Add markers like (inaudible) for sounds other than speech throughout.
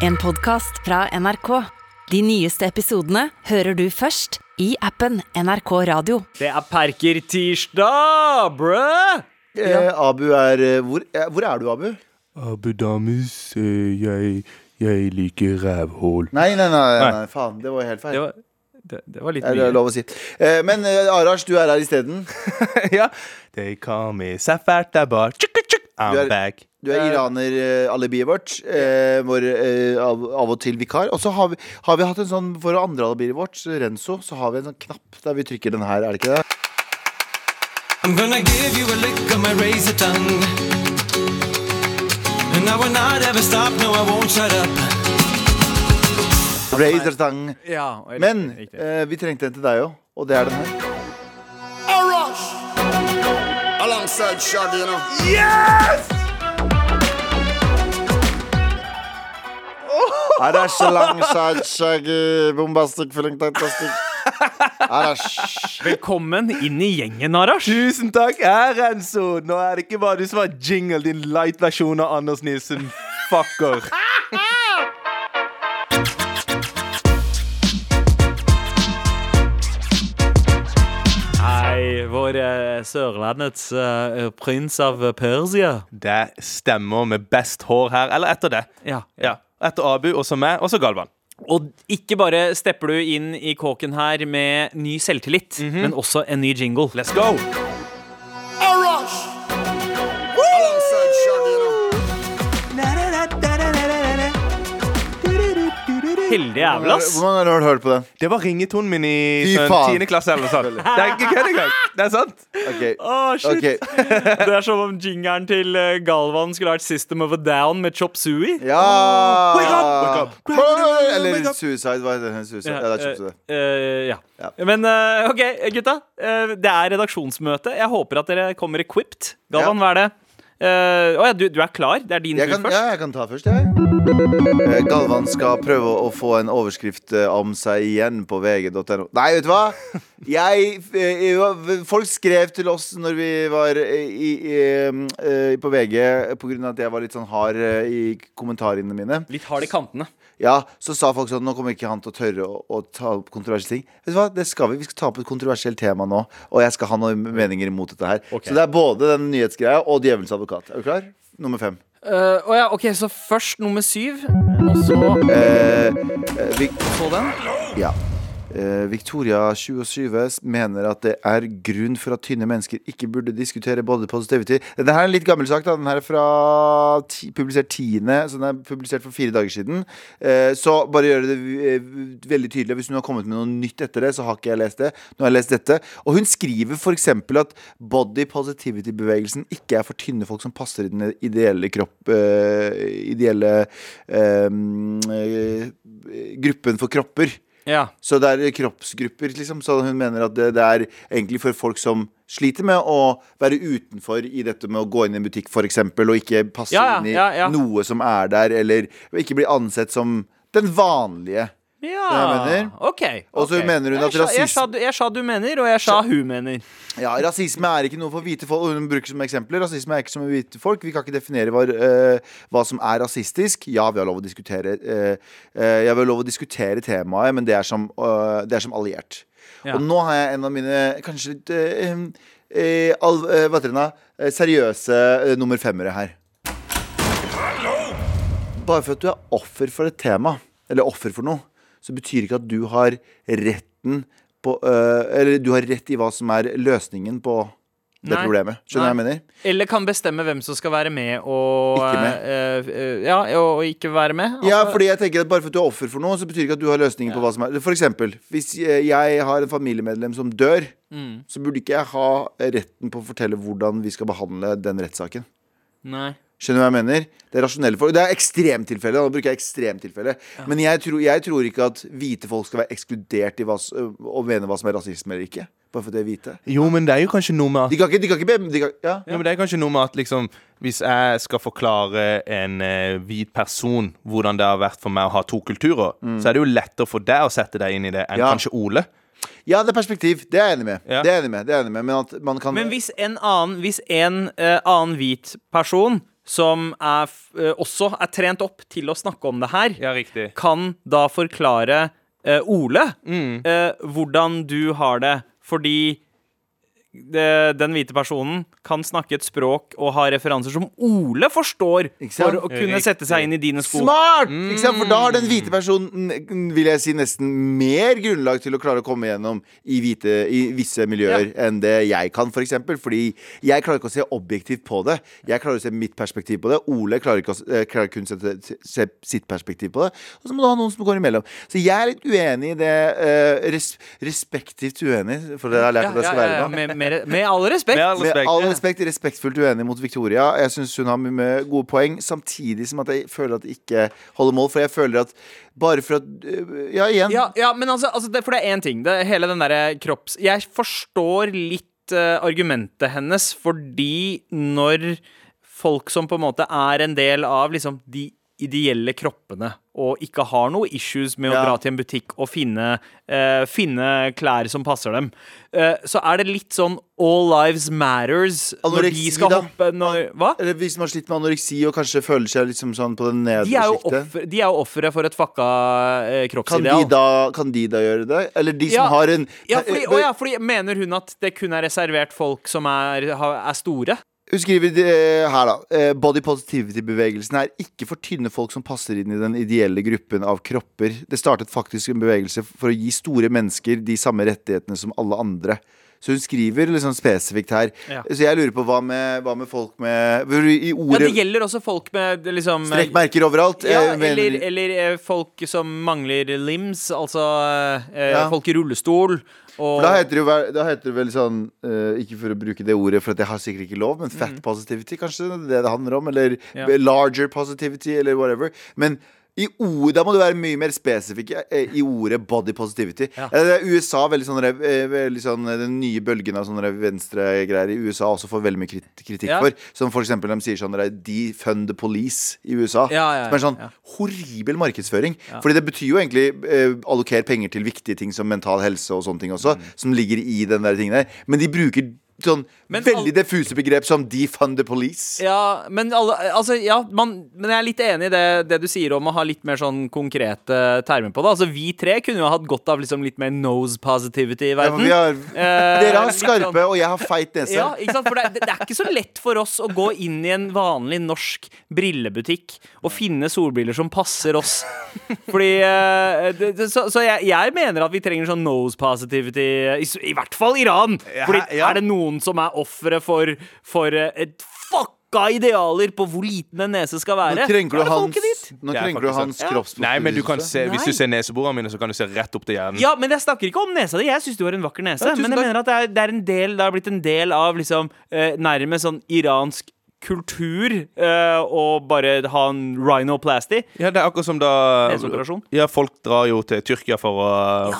En podkast fra NRK. De nyeste episodene hører du først i appen NRK Radio. Det er Perker-tirsdag, brø! Eh, Abu er eh, hvor, eh, hvor er du, Abu? Abu Damus, eh, jeg, jeg liker rævhål. Nei, nei, nei, nei, Nei. faen. Det var helt feil. Det var, det, det var litt Ja, det er mye. lov å si. Eh, men eh, Arash, du er her isteden. (laughs) ja, they call me Safart Abar. Chuk, chuk, I'm Du er- back. Du er iraner-alibiet vårt. Eh, vår eh, av, av og til vikar. Og så har vi, har vi hatt en sånn for andre alibiet vårt, Renzo, så har vi en sånn knapp der vi trykker den her, er det ikke det? I'm gonna give you a lick of my razor tongue. And I will not ever stop, no, I won't shut up. Razor tang. Ja, riktig, Men riktig. eh, vi trengte en til deg òg, og det er den her. Arash! alongside Shaggy, you know. Arash alongside Shaggy, bombastic, feeling fantastic. Arash. Velkommen inn i gjengen, Arash. Tusen takk, her, Renzo. Nå er det ikke bare du som har jingle, din light-versjon av Anders Nilsen. Fucker. Hei, vår eh, Sørlandets eh, prins av Persia. Det stemmer med best hår her. Eller etter det. Ja, Ja. Etter Abu, og så meg, og så Galvan. Og ikke bare stepper du inn i kåken her med ny selvtillit, men også en ny jingle. Let's go! Rush Heldig jævla, ass. Hvor mange ganger har du hørt på den? Det var ringetonen min i Fy sånn, faen. 10. klasse eller noe sånt. (laughs) Det er ikke kødd engang. Det er sant. Ok, Å, shit. ok (laughs) Det er som om jingeren til eh, Galvan skulle vært System of a Down med Chop Suey. Ja! Wake up, wake up. Eller up. Suicide. Hva heter den? Suicide. Ja, det er Chop Suey. eh, eh, ja. Ja. Men eh, OK, gutta. Eh, det er redaksjonsmøte. Jeg håper at dere kommer equipped. Galvan, Ja. hva er det? Eh, oh ja, du, du er klar? Det er din tur først? ja, jeg kan ta først, jeg. Eh, Galvan skal prøve å få en overskrift eh, om seg igjen på vg.no. Nei, vet du hva? (laughs) Jeg, folk skrev til oss når vi var i, i, på VG pga. at jeg var litt sånn hard i kommentarene mine. Litt hard i kantene. Ja, Så sa folk sånn Nå kommer ikke han til å tørre å, å ta opp kontroversielle ting. Vet du hva, det skal Vi Vi skal ta opp et kontroversielt tema nå, og jeg skal ha noen meninger imot dette her. Okay. Så det er både den nyhetsgreia og djevelens advokat. Er du klar? Nummer fem. Uh, oh ja, OK, så først nummer syv, og så uh, uh, vi, så den. Ja. Eh, Victoria 27 mener at det er grunn for at tynne mennesker ikke burde diskutere body positivity. Dette her er en litt gammel sak. da Den her er fra ti, publisert 10., så den er publisert for fire dager siden. Eh, så bare gjøre det eh, veldig tydelig. Hvis hun har kommet med noe nytt etter det, så har ikke jeg lest det. Nå har jeg lest dette. Og hun skriver f.eks. at body positivity-bevegelsen ikke er for tynne folk som passer i den ideelle kropp Ideelle eh, gruppen for kropper. Ja. Så det er kroppsgrupper, liksom. Så hun mener at det, det er egentlig for folk som sliter med å være utenfor i dette med å gå inn i en butikk, f.eks., og ikke passe Ja, inn i ja. noe som er der, eller ikke bli ansett som den vanlige. Ja, jeg mener. OK. Og så okay. mener hun Jeg at sa- jeg rasisme- sa, du- jeg sa du mener, og jeg sa hun mener. Ja, Rasisme er ikke noe for hvite folk. Hun bruker som eksempler Rasisme er ikke som hvite folk. Vi kan ikke definere hva, uh, hva som er rasistisk. Ja, vi har lov å diskutere uh, uh, Jeg vil lov å diskutere temaet, men det er som, det er som alliert. Ja. Og nå har jeg en av mine kanskje litt eh, eh, al, eh, hva heter det da? Seriøse nummer femmere her. Bare for at du er offer for et tema, eller offer for noe, så betyr ikke at du har retten på øh, Eller du har rett i hva som er løsningen på det Nei. problemet. Skjønner du hva jeg mener? Eller kan bestemme hvem som skal være med og Ikke med. eh, eh, ja, og ikke være med. Ja, Altså, fordi jeg tenker at Bare for at du er offer for noe, så betyr ikke at du har løsningen på hva som er For eksempel, hvis jeg har en familiemedlem som dør, Mm. så burde ikke jeg ha retten på å fortelle hvordan vi skal behandle den rettssaken. Nei. Skjønner du hva jeg mener? Det er rasjonelle folk. Det er ekstremtilfelle. Nå bruker jeg ekstremtilfelle. Men jeg tror, jeg tror ikke at hvite folk skal være ekskludert i hva, å mene hva som er rasisme eller ikke. Bare fordi de er hvite. Jo, men det er jo kanskje noe med at De kan ikke, de kan ikke be, de kan, ja. Ja, men det er kanskje noe med at liksom Hvis jeg skal forklare en uh, hvit person hvordan det har vært for meg å ha to kulturer, så er det jo lettere for deg å sette deg inn i det enn Mm. Ja. kanskje Ole. ja, det er perspektiv. Det er jeg enig med. Ja. Det er jeg enig med, det er jeg enig med Men at man kan Men hvis en annen Hvis en uh, annen hvit person som er, eh, også er trent opp til å snakke om det her, Ja, kan da forklare uh, Ole Mm. uh, hvordan du har det. Fordi det, den hvite personen kan snakke et språk og ha referanser som Ole forstår, for å kunne sette seg inn i dine sko. Smart! Ikke sant? For da har den hvite personen mm, vil jeg si, nesten mer grunnlag til å klare å komme gjennom i, hvite, i visse miljøer enn det jeg kan, for eksempel. Fordi jeg klarer ikke å se objektivt på det. Jeg klarer å se mitt perspektiv på det. Ole klarer, ikke å, eh, klarer kun å se, se sitt perspektiv på det. Og så må du ha noen som går imellom. Så jeg er litt uenig i det. Uh, res, respektivt uenig, for det har jeg lært at jeg skal være nå. Med, med, med all respekt. Med all Med respekt. all respekt, respektfullt uenig mot Victoria. Jeg syns hun har mye med gode poeng, samtidig som at jeg føler at det ikke holder mål. For jeg føler at bare for at øh, Ja, igjen. Ja, ja men altså, altså det, For det er én ting. Det, hele den derre kropps... Jeg forstår litt uh, argumentet hennes, fordi når folk som på en måte er en del av liksom de ideelle kroppene, og ikke har noe issues med å Ja. dra til en butikk og finne, uh, finne klær som passer dem, uh, så er det litt sånn All lives matters når de skal da. hoppe når, Hva? Eller hvis man har slitt med anoreksi og kanskje føler seg liksom sånn på den er nedre sjiktet. de er jo ofre for et fucka eh, Kan de, da, kan de da gjøre det? Eller de som Ja. har en Ja, fordi, å ja, fordi Mener hun at det kun er reservert folk som er, er store? Hun skriver eh, her, da. eh, Body positivity-bevegelsen er ikke for tynne folk som passer inn i den ideelle gruppen av kropper. Det startet faktisk en bevegelse for å gi store mennesker de samme rettighetene som alle andre. Så hun skriver liksom spesifikt her. Ja. Så jeg lurer på hva med, hva med folk med i ordet, Ja, Det gjelder også folk med liksom strekkmerker overalt. ja, eller, eller eh, folk som mangler limbs, altså eh, Ja. folk i rullestol. Og da heter, vel- da heter det vel sånn uh, Ikke for å bruke det ordet, for at jeg har sikkert ikke lov, men fat positivity, kanskje det er det det handler om? Eller larger positivity, eller whatever. Men i ord, da må du være mye mer spesifikk eh, i ordet body positivity. Ja. Eh, det USA, veldig sånn, eh, veldig sånn Den nye bølgen av sånne venstregreier i USA også får veldig mye kritikk Ja. for. Som for eksempel de sier sånn Defund the police i USA. Ja, ja, som er sånn ja. horribel markedsføring. Fordi det betyr jo egentlig eh, alloker penger til viktige ting som mental helse og sånne ting også, Mm. som ligger i den der tingen der. Men de bruker sånn Men veldig diffuse begrep som defund the police. Ja, men alle, altså, ja, man, men jeg er litt enig i det, det du sier om å ha litt mer sånn konkrete termer på det. Altså, Vi tre kunne jo hatt godt av liksom litt mer nose positivity i Ja, verden. vi har, Eh, dere har skarpe, sånn- og jeg har feit nese. Ja? For det, det, det er ikke så lett for oss å gå inn i en vanlig norsk brillebutikk og finne solbriller som passer oss. Fordi eh, Så, så jeg, jeg mener at vi trenger sånn nose positivity, i, i hvert fall Iran. Fordi ja. er det noen som er ofre for, for eh, et fucka idealer på hvor liten en nese skal være, Nå krenker er du hans, nå krenker du hans. Ja. Nei, men du kan se, hvis du ser neseborene mine, så kan du se rett opp til hjernen. Ja, men jeg snakker ikke om nesa di. Jeg syns du har en vakker nese. Ja, men jeg takk. mener at det er, det er en del Det har blitt en del av liksom eh, nærmest sånn iransk kultur eh, og bare ha en rhinoplasty. Ja, det er akkurat som da Ja, folk drar jo til Tyrkia for å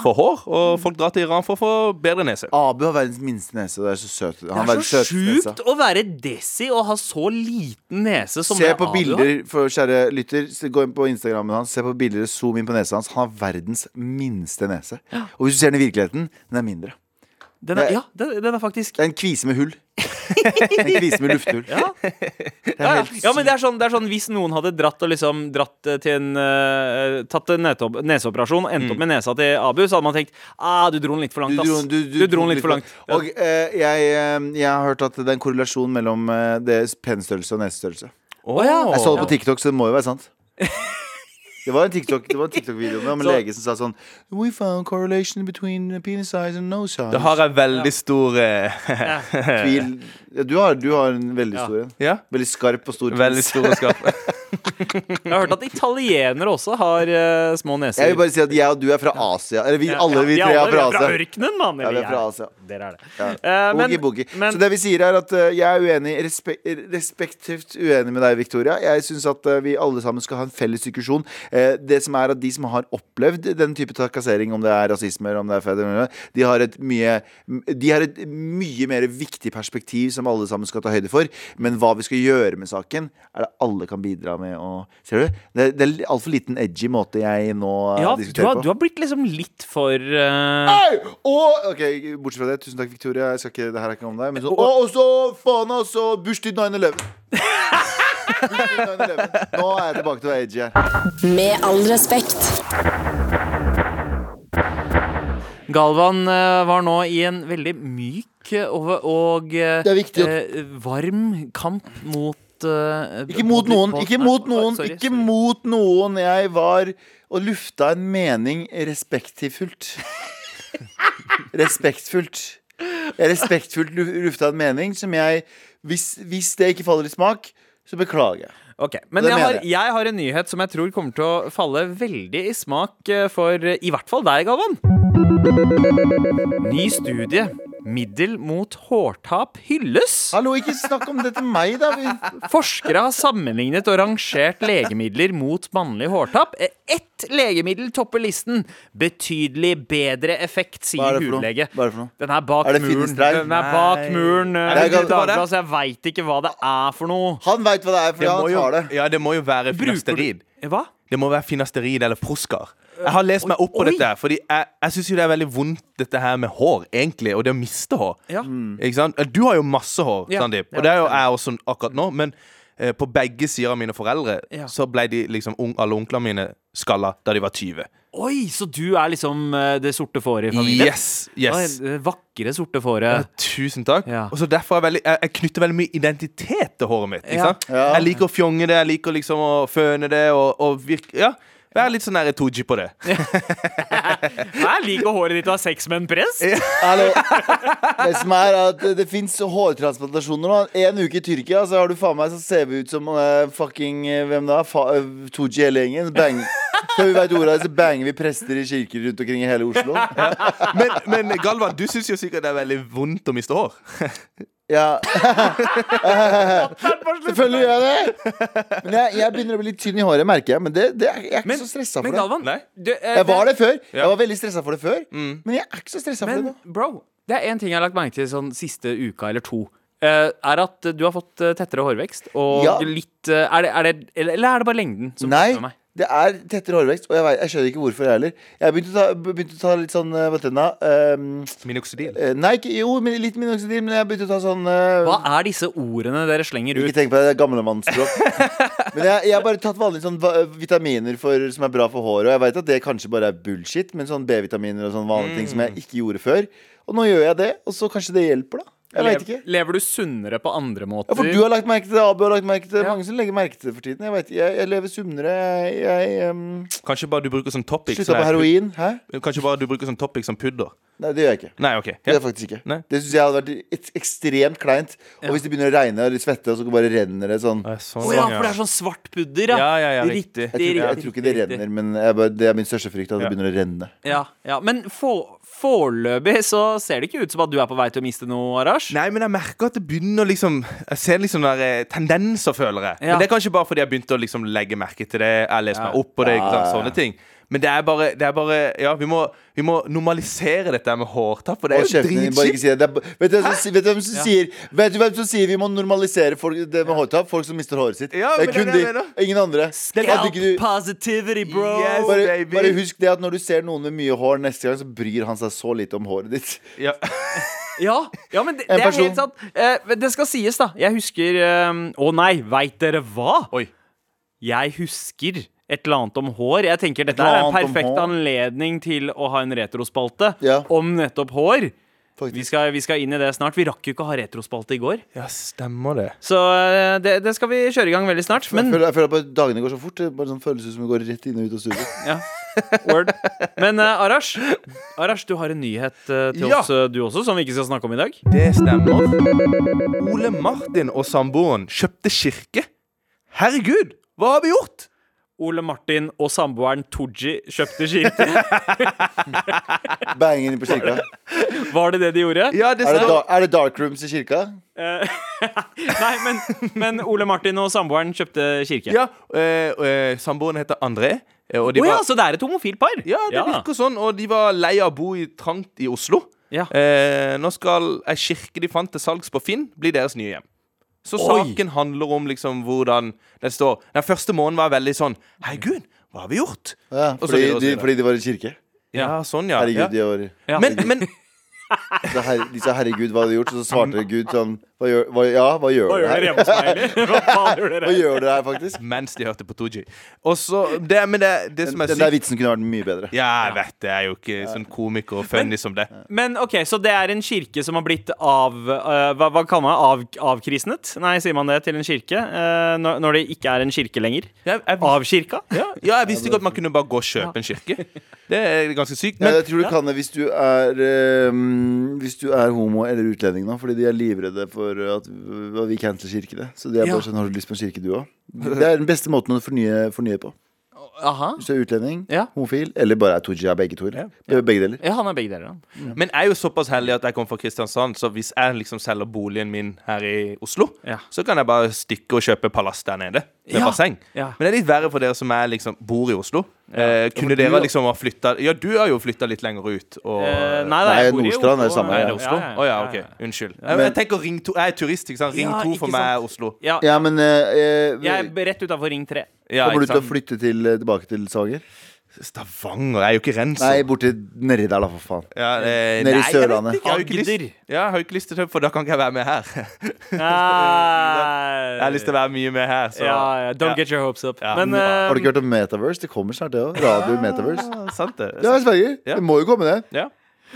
få hår, og folk drar til Iran for å få bedre nese. Abu har verdens minste nese. Det er så søt. Han Det er så sjukt å være desi og ha så liten nese som Se det på Abu har. bilder, for kjære lytter, gå inn på Instagrammen hans. Se på bilder, zoom inn på nesa hans. Han har verdens minste nese. Og hvis du ser den i virkeligheten, den er mindre. Den er, ja, den, den er faktisk Det er en kvise med hull. (laughs) En kvise med lufthull. ja. Ja, ja. ja, men det er, sånn, det er sånn hvis noen hadde dratt og liksom Dratt eh, til en uh, Tatt en neseoperasjon og endt opp med nesa til Abu, så hadde man tenkt Ah, du dro den litt for langt, Du du, dro, Du, dro den litt for langt. Ja. Og uh, jeg, jeg har hørt at det er en korrelasjon mellom uh, deres pennstørrelse og nesestørrelse. Oh, ja. Jeg så det på TikTok, så det må jo være sant. (laughs) Det var en TikTok-video TikTok om med en Så- lege som sa sånn We found correlation between penis size and nose size. Det har jeg veldig stor eh, (laughs) Tvil. Du, har, du har en veldig stor en. Ja, Veldig skarp og stor veldig stor og skarp. (laughs) Jeg har hørt at italienere også har uh, små neser. Jeg vil bare si at jeg og du er fra Asia. Eller vi, Ja, alle vi tre er fra Asia. vi er fra ørkenen, mann. Ja, vi er fra Asia. Dere er det. Ja. Uh, men- Boogie, boogie. men- så det vi sier er at uh, jeg er uenig respek respektivt uenig med deg, Victoria. Jeg syns at vi alle sammen skal ha en felles diskusjon. Det som er at De som har opplevd den type trakassering, om det er rasisme eller om det er fedre, de har et mye De har et mye mer viktig perspektiv som alle sammen skal ta høyde for. Men hva vi skal gjøre med saken, er det alle kan bidra med å Ser du? Det, det er altfor liten edgy måte jeg nå ja, diskuterer du har, på. du har blitt liksom litt for uh... Og, ok, Bortsett fra det, tusen takk, Victoria. Jeg skal ikke, det her er ikke om deg. Men så, og, og så faen, altså! Bursdag 9-11. Nå er jeg tilbake til å være edgy her. Med all respekt. Galvan eh, var nå i en veldig myk eh, og, og eh, er eh, varm kamp mot eh, Ikke mot noen, ikke mot noen, sorry, ikke sorry. mot noen. Jeg var og lufta en mening respektfullt. (laughs) Respektfullt. Jeg respektfullt lufta en mening som jeg hvis, hvis det ikke faller i smak, så beklager jeg. Ok, Men jeg har, jeg. har en nyhet som jeg tror kommer til å falle veldig i smak eh, for i hvert fall deg, Galvan. Ny studie. Middel mot hårtap hylles. Hallo, ikke snakk om det til meg, da. Vi, Forskere har sammenlignet og rangert legemidler mot mannlig hårtap. Eh, Ett legemiddel topper listen. Betydelig bedre effekt, sier er hudlege. Hva er det for noe? Den er bak Er det muren. Den er bak muren. eh, Er det Dagbladet, jeg veit ikke hva det er for noe. han veit hva det er, for Det han jo, tar det. ja, det må jo være finasterid. Hva? Det må være finasterid eller Proskar. Jeg har lest meg opp på Oi. dette, Fordi jeg, jeg syns jo det er veldig vondt dette her med hår, egentlig, og det å miste hår. Ja. Ikke sant? Du har jo masse hår, Ja. Sandeep, Ja, og det er jo jeg også akkurat nå. Men eh, på begge sider av mine foreldre Ja. så ble de liksom ung, alle onklene mine skalla da de var 20. Oi, så du er liksom eh, det sorte fåret i familien? Yes, yes. Oi, det vakre sorte Ja, fåret. tusen takk. Ja. Og så derfor er jeg, veldig, jeg, jeg knytter veldig mye identitet til håret mitt. Ikke Ja. sant? Ja. Jeg liker å fjonge det, jeg liker liksom å føne det og, og virke Ja. Være litt sånn nære Tooji på det. (laughs) Jeg liker håret ditt å ha sex med en prest. Hallo. Det som er at det fins hårtransplantasjoner nå. En uke i Tyrkia, så har du faen meg så ser vi ut som uh, fucking eh, Hvem da? Fa uh, Tooji hele gjengen. Bang. Før vi veit ordet av det, så banger vi prester i kirker rundt omkring i hele Oslo. (laughs) Men, men Galvan, du syns jo sikkert det er veldig vondt å miste hår. (laughs) Ja. Selvfølgelig gjør jeg det. Men jeg, jeg begynner å bli litt tynn i håret, merker jeg. Men det, det er, jeg er ikke Men- så stressa Men for det. Galvan, Nei. du, eh, Jeg var det før. Ja. Jeg var veldig stressa for det før. Men jeg er ikke så stressa for det Men nå. bro, det er én ting jeg har lagt merke til sånn siste uka eller to. eh, er at du har fått eh, tettere hårvekst. Og Ja. litt eh, er det, er det, eller, eller er det bare lengden som Nei, bekymrer meg? Det er tettere hårvekst, og jeg, vet, jeg skjønner ikke hvorfor jeg heller. Jeg begynte å ta, begynte å ta litt sånn eh, Hva heter den? Um, Minoxidil. eh, nei, ikke, jo, litt minoxidil, men jeg begynte å ta sånn uh, Hva er disse ordene dere slenger ut? Ikke tenk på det, det er gamlemannsspråk. (laughs) men jeg, jeg har bare tatt vanlige sånn vitaminer for, som er bra for håret. Og jeg vet at det kanskje bare er bullshit, men sånn B-vitaminer og sånn vanlige ting som jeg ikke gjorde før. Og nå gjør jeg det, og så kanskje det hjelper, da. Jeg vet ikke. Lever, du sunnere på andre måter? Ja, for du har lagt merke til det, Abu har lagt merke til det. Ja. Mange som legger merke til det for tiden. Jeg, vet, jeg, jeg lever sunnere. Jeg, jeg um, Kanskje bare du bruker sånn topic slutta sånn på heroin. Hæ? Kanskje bare du bruker sånn topic som pudder. Nei, det gjør jeg ikke. Nei, OK. Det Ja. gjør jeg faktisk ikke. Nei. Det syns jeg hadde vært et, ekstremt kleint. Og hvis det begynner å regne og svette, og så bare renner det sånn Å Sånn, oh, ja, for det er sånn svart pudder, ja. Ja, ja, ja, Riktig, riktig. Jeg tror, jeg tror ikke det renner, men jeg bare, det er min største frykt. At det begynner å renne. Ja, ja. Men få- foreløpig så ser det ikke ut som at du er på vei til å miste noe, Arash. Nei, men jeg merker at det begynner liksom Jeg ser liksom der eh, tendenser, føler jeg. Ja. Men Det er kanskje bare fordi jeg begynte å liksom legge merke til det. Jeg leser meg opp på det. Ja. Sånne ting. Men det er bare, det er bare Ja, vi må, vi må normalisere dette med hårtapp, for det er jo dritskitt. si ba- vet, du hvem som, vet du sier Vet du hvem som sier vi må normalisere folk, det med hårtapp? Folk som mister håret sitt. Ja, det er det kun det de. Ingen andre. Scalp du- positivity, bro! Yes. bare, baby. bare husk det at når du ser noen med mye hår neste gang, så bryr han seg så lite om håret ditt. Ja. (laughs) Ja, ja men det, det er helt sant. Eh, det skal sies, da. Jeg husker eh, Å nei, veit dere hva? Oi. Jeg husker et eller annet om hår. Jeg tenker Dette er en perfekt anledning til å ha en retrospalte Ja. om nettopp hår. Faktisk. Vi skal, vi skal inn i det snart. Vi rakk jo ikke å ha retrospalte i går. ja, stemmer det. Så eh, det, det skal vi kjøre i gang veldig snart. jeg, Men føler, jeg føler at dagene går så fort. Det bare sånn føles ut som vi går rett inn og ut av studio. (laughs) Ja. Word. Men eh, Arash, Arash, du har en nyhet eh, til Ja. oss, eh, du også, som vi ikke skal snakke om i dag. Det stemmer. Ole Martin og samboeren kjøpte kirke. Herregud, hva har vi gjort? Ole Martin og samboeren Tooji kjøpte kirke. (laughs) Bang inn på kirka. Var det det de gjorde? Ja, det Er det, da, er det dark rooms i kirka? Eh, (laughs) Nei, men, men Ole Martin og samboeren kjøpte kirke. Ja, øh, øh, samboeren heter André. Og de Å ja, var, så det er et homofilt par? ja, det virker sånn. Og de var lei av å bo i trangt i Oslo. Ja. Eh, nå skal ei kirke de fant til salgs på Finn, bli deres nye hjem. Så Oi. saken handler om liksom hvordan det står Den første måneden var veldig sånn Herregud, hva har vi gjort? Ja, fordi, videre, de, fordi de var i kirke. Ja, sånn, ja. Herregud, ja. de var Ja. Men, men (laughs) her, De sa 'herregud, hva hadde de gjort?' Og så svarte (laughs) Gud sånn Hva gjør, hva, ja, hva gjør Hva du gjør dere her? hjemme hos meg, eller? (laughs) Hva gjør Hva gjør dere her, faktisk? Mens de hørte på Tooji. Og så det, Men det, det som er Den der vitsen kunne vært mye bedre. Ja, jeg vet det. Jeg er jo ikke sånn komiker og funny som det. Men ok, Så det er en kirke som har blitt av Uh, hva, hva kaller man? Av, avkrisnet? Nei, sier man det til en kirke? Uh, når, når det ikke er en kirke lenger? Jeg, jeg, Avkirka? ja, ja, jeg visste ikke at man kunne bare gå og kjøpe en kirke. Det er ganske sykt. Ja, jeg tror du kan det hvis du er um, Hvis du er homo eller utlending nå, fordi de er livredde for at hva vi canceler kirkene. Så det er Ja. bare sånn Har du lyst på en kirke, du òg? Det er den beste måten å fornye, fornye på. Aha. Hvis du er utlending, Ja. homofil, eller bare er Tooji, er begge to. Ja. Begge deler. Ja, han er begge deler. Ja. Men jeg er jo såpass heldig at jeg kommer fra Kristiansand, så hvis jeg liksom selger boligen min her i Oslo, Ja. så kan jeg bare stikke og kjøpe palass der nede. Med Ja. basseng. Ja. Men det er litt verre for dere som er liksom bor i Oslo. Eh, kunne du- dere liksom ha flytta Ja, du har jo flytta litt lenger ut. Og, Eh, Nei, jeg bor i Nordstrand er Oslo. samme, ja. det Oslo? Å ja, ok. Unnskyld. Men- jeg tenker Ring 2 Jeg er turist, ikke sant? Ring Ja, 2 for meg er. Oslo. Ja, Ja, men eh, jeg er rett utafor Ring 3. Ja, Kommer du til å flytte til, eh, tilbake til Stavanger? Jeg er jo ikke rens. Nei, borti nedi der, da, for faen. Ja, eh, Nedi nei, jeg vet Sørlandet. ikke. Jeg har jo ikke lyst, Agder. ja, jeg har jo ikke lyst til det, for da kan ikke jeg være med her. (laughs) Jeg har lyst til å være mye med her. Så. ja, ja, Don't Ja. get your hopes up. Ja. Men Har du ikke hørt om Metaverse? Det kommer snart, det òg. Radio Metaverse. Ja, sant det. Ja, Sverige. Ja. Det må jo komme, det. Ja.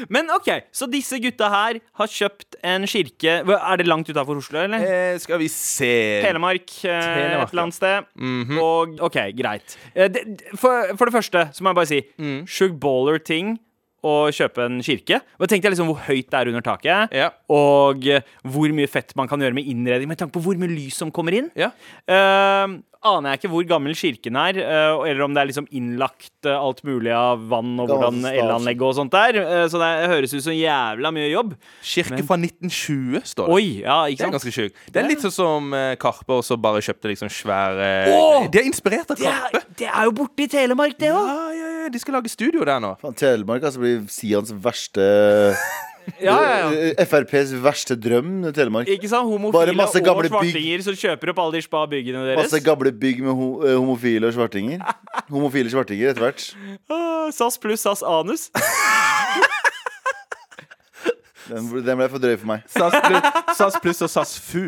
Men OK, så disse gutta her har kjøpt en kirke Er det langt utafor Oslo, eller? Eh, skal vi se Telemark, eh, Telemark, et eller annet sted. Mhm. Og OK, greit. Eh, det, for, for det første så må jeg bare si Mm. Shug Baller-ting å kjøpe en kirke. Og tenkte jeg liksom hvor høyt det er under taket, Ja. Og eh, hvor mye fett man kan gjøre med innredning, med tanke på hvor mye lys som kommer inn. Ja. Uh, aner jeg ikke hvor gammel kirken er, uh, eller om det er liksom innlagt uh, alt mulig av vann og hvordan elanlegget og sånt der. Så det høres ut som jævla mye jobb. Kirke fra 1920, står det. Oi, ja, ikke sant? Det er ganske sjukt. Det er litt sånn som Karpe også bare kjøpte liksom svære Åh! De er inspirert av Det Karpe. er, det er jo borte i Telemark, det òg. Ja, ja, ja, de skal lage studio der nå. Faen, Telemark altså blir Sians verste (laughs) Ja, ja, ja. eh, FrPs verste drøm, Telemark. Ikke sant? Homofile og bygg. svartinger som kjøper opp alle de spa-byggene deres. Masse gamle bygg med ho eh, homofile og svartinger. (laughs) Homofile svartinger etter hvert. Ah, SAS pluss SAS anus. (laughs) Den, den ble for drøy for meg. SAS pluss, SAS plus og SAS fu.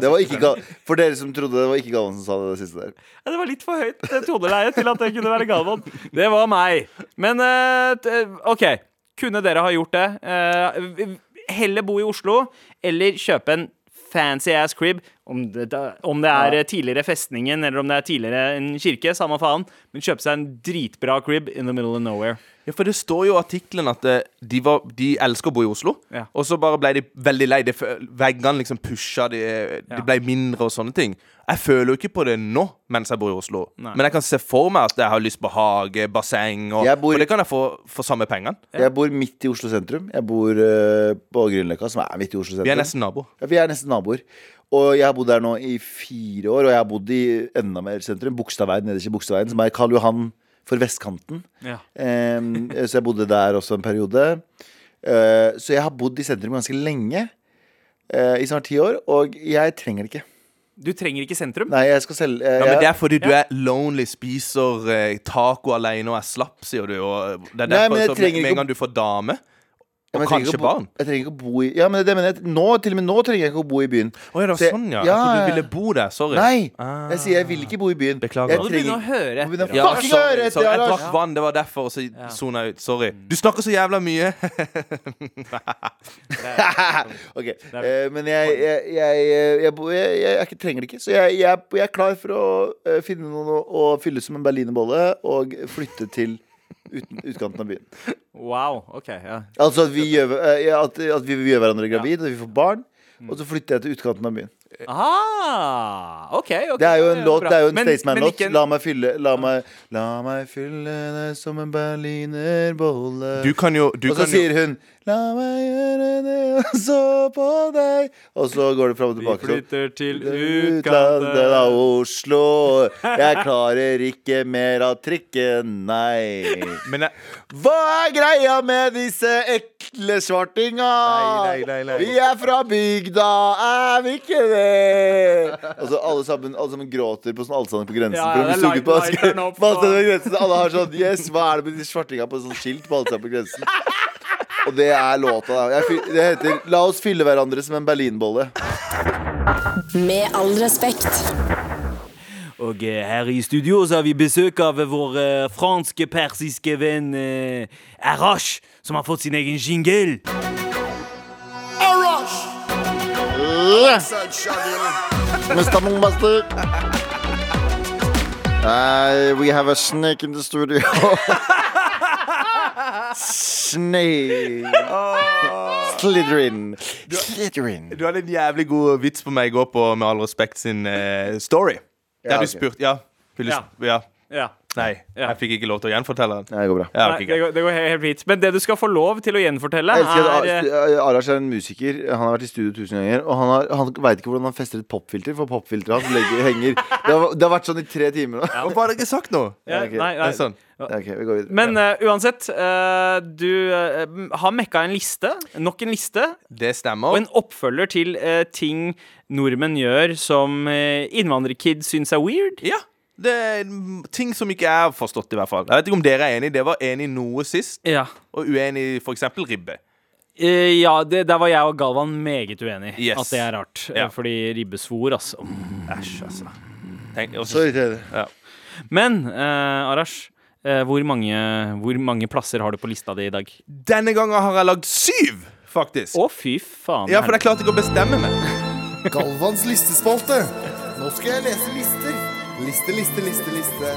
Det var ikke For dere som trodde det var ikke Galvan som sa det, det siste der. Ja, det var litt for høyt toneleie til at det kunne være Galvan. Det var meg. Men uh, OK. Kunne dere ha gjort det? Eh, heller bo i Oslo eller kjøpe en fancy ass crib. Om det, om det er eh, tidligere festningen eller om det er tidligere en kirke, samme faen. Men kjøpe seg en dritbra crib in the middle of nowhere. Ja, for det står jo i artikkelen at eh, de, var, de elsker å bo i Oslo. Ja. Og så bare ble de veldig lei. De, Veggene liksom pusha, de, Ja. de ble mindre og sånne ting. Jeg føler jo ikke på det nå mens jeg bor i Oslo. Nei. Men jeg kan se for meg at jeg har lyst på hage, basseng og bor- For det kan jeg få for samme pengene. Jeg bor midt i Oslo sentrum. Jeg bor uh, på Grünerløkka, som er midt i Oslo sentrum. Vi er nesten naboer. Ja, vi er nesten naboer. Og jeg har bodd der nå i fire år, og jeg har bodd i enda mer sentrum. Bogstadveien, nederst i Bogstadveien, som er Karl Johan for vestkanten. Ja. Um, så jeg bodde der også en periode. Uh, så jeg har bodd i sentrum ganske lenge. uh, I snart ti år. Og jeg trenger det ikke. Du trenger ikke sentrum. Nei, jeg skal selge uh, Ja, men Det er fordi du er lonely, spiser taco alene og er slapp, sier du. Og det er derfor Nei, så med, med en gang du får dame, Ja, og kanskje bo- barn Jeg trenger ikke å bo i Ja, men det mener jeg nå, Til og med nå trenger jeg ikke å bo i byen. Å ja, det var Så jeg- sånn, ja. ja, Jeg trodde du ville bo der. Sorry. Nei! Ah. Jeg sier jeg vil ikke bo i byen. Beklager. Jeg trenger, du begynner å høre. Å Ja, fucking sorry, høre etter, jeg drakk vann, det var derfor. Og så sona jeg ut. Sorry. Du snakker så jævla mye. (laughs) (laughs) Ok, eh, Men jeg, jeg, jeg, jeg, jeg, jeg, jeg trenger det ikke. Så jeg, jeg, jeg er klar for å eh, finne noen å, å fylle som en berlinerbolle og flytte til uten, utkanten av byen. Wow. OK. ja Altså at vi gjør, eh, at, at vi gjør hverandre gravid, og vi får barn. Og så flytter jeg til utkanten av byen. Ah, OK. ok Det er jo en låt, det er jo en Men- men Staysman-låt. ikke en- La meg fylle La meg, la meg fylle deg som en berlinerbolle. Du kan jo, du og så kan jo sier hun La meg gjøre det og så på deg Og så går det fram og Vi tilbake Vi flytter til Utlandet av Oslo Jeg klarer ikke mer av trikken, nei Men jeg, Hva er greia med disse ekle svartinga? Nei, nei, nei, nei. Vi er fra bygda, er vi ikke det? Og så alle sammen, alle sammen gråter på sånn Allsang på grensen Ja, ja, det er på light- på på grensen Alle har sånn, yes, hva er det med disse svartinga på sånn skilt på Allsang på grensen? (laughs) Og det er låta da Jeg, Det heter La oss fylle hverandre som en berlinbolle Med all respekt. Og eh, her i studio så har vi besøk av vår eh, franske, persiske venn eh, Arash, som har fått sin egen jingle. Arash. Uh, we have a snake in the studio. (laughs) snake. Slytherin. Slytherin. Du hadde en jævlig god vits på meg i går på Med all respekt sin eh, story. Der Ja, du ok. spurte Ja. Vil du Ja. sp- ja. Ja. Nei, Ja. jeg fikk ikke lov til å gjenfortelle den. Nei, det går bra. Ja, Nei, det, greit. går, det går helt fint. Men det du skal få lov til å gjenfortelle, Jeg elsker at er eh, Ar- Arash er en musiker. Han har vært i studio tusen ganger. Og han, har, han veit ikke hvordan han fester et popfilter, for popfilteret hans legger, henger det har, det har vært sånn i tre timer nå. Hvorfor har dere ikke sagt noe? ja, ok. nei, Det er sånn. Ja, ok, vi går videre. Men uh, uansett, uh, du uh, har mekka en liste. Nok en liste. Det stemmer. Og en oppfølger til ting nordmenn gjør som uh, innvandrerkids syns er weird. Ja. Det er ting som ikke er forstått, i hvert fall. Jeg vet ikke om dere er enig. Det var enig noe sist, Ja, og uenig i f.eks. ribbe. Eh, ja det, der var jeg og Galvan meget uenig. Yes. At det er rart. Ja. Fordi ribbesvor, altså. Æsj, altså. Tenk, også, Sorry, ja. Men uh, Arash, hvor, mange, hvor mange plasser har du på lista di i dag? Denne gangen har jeg lagd syv, faktisk. Å, fy faen. Ja, for jeg klarte ikke å bestemme meg. (laughs) Galvans listespalte. Nå skal jeg lese lister. Liste, liste, liste, liste.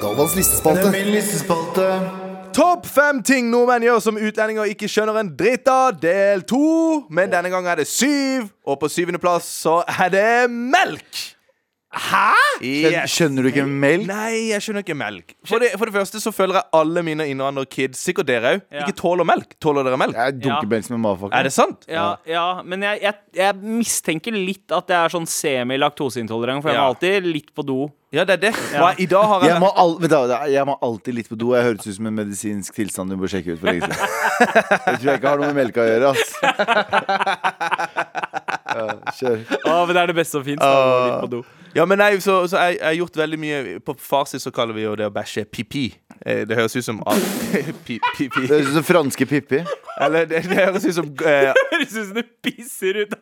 Galvans listespalte. Det er min listespalte. Topp fem ting nordmenn gjør som utlendinger ikke skjønner en dritt av, del to. Men denne gangen er det syv, og på syvendeplass så er det melk. Hæ? Skjønner, skjønner du ikke melk? Nei, jeg skjønner ikke melk. For det, for det første så føler jeg alle mine innvandrerkids, sikkert dere òg, Ja. ikke tåler melk. Tåler dere melk? Jeg dunker Ja. melk som en motherfucker. Er det sant? Ja, ja, men jeg, jeg, jeg mistenker litt at jeg er sånn semi-laktoseintolerant, for jeg må alltid litt på do. Ja, det er det. Ja. I dag har jeg Jeg må, al vet du, jeg må alltid litt på do. Jeg høres ut som en medisinsk tilstand du bør sjekke ut for lenge siden. (laughs) Jeg tror jeg ikke har noe med melka å gjøre. ass. (laughs) Ja, kjør. Å, men det er det beste som fins. Litt på do. Ja, men nei, så, så jeg, jeg har gjort veldig mye På farsi så kaller vi jo det å bæsje pipi. Eh, Det høres ut som (laughs) pi, pipi. Det høres ut som franske Pippi. Eller det, det høres ut som eh, Høres ut som du pisser ut.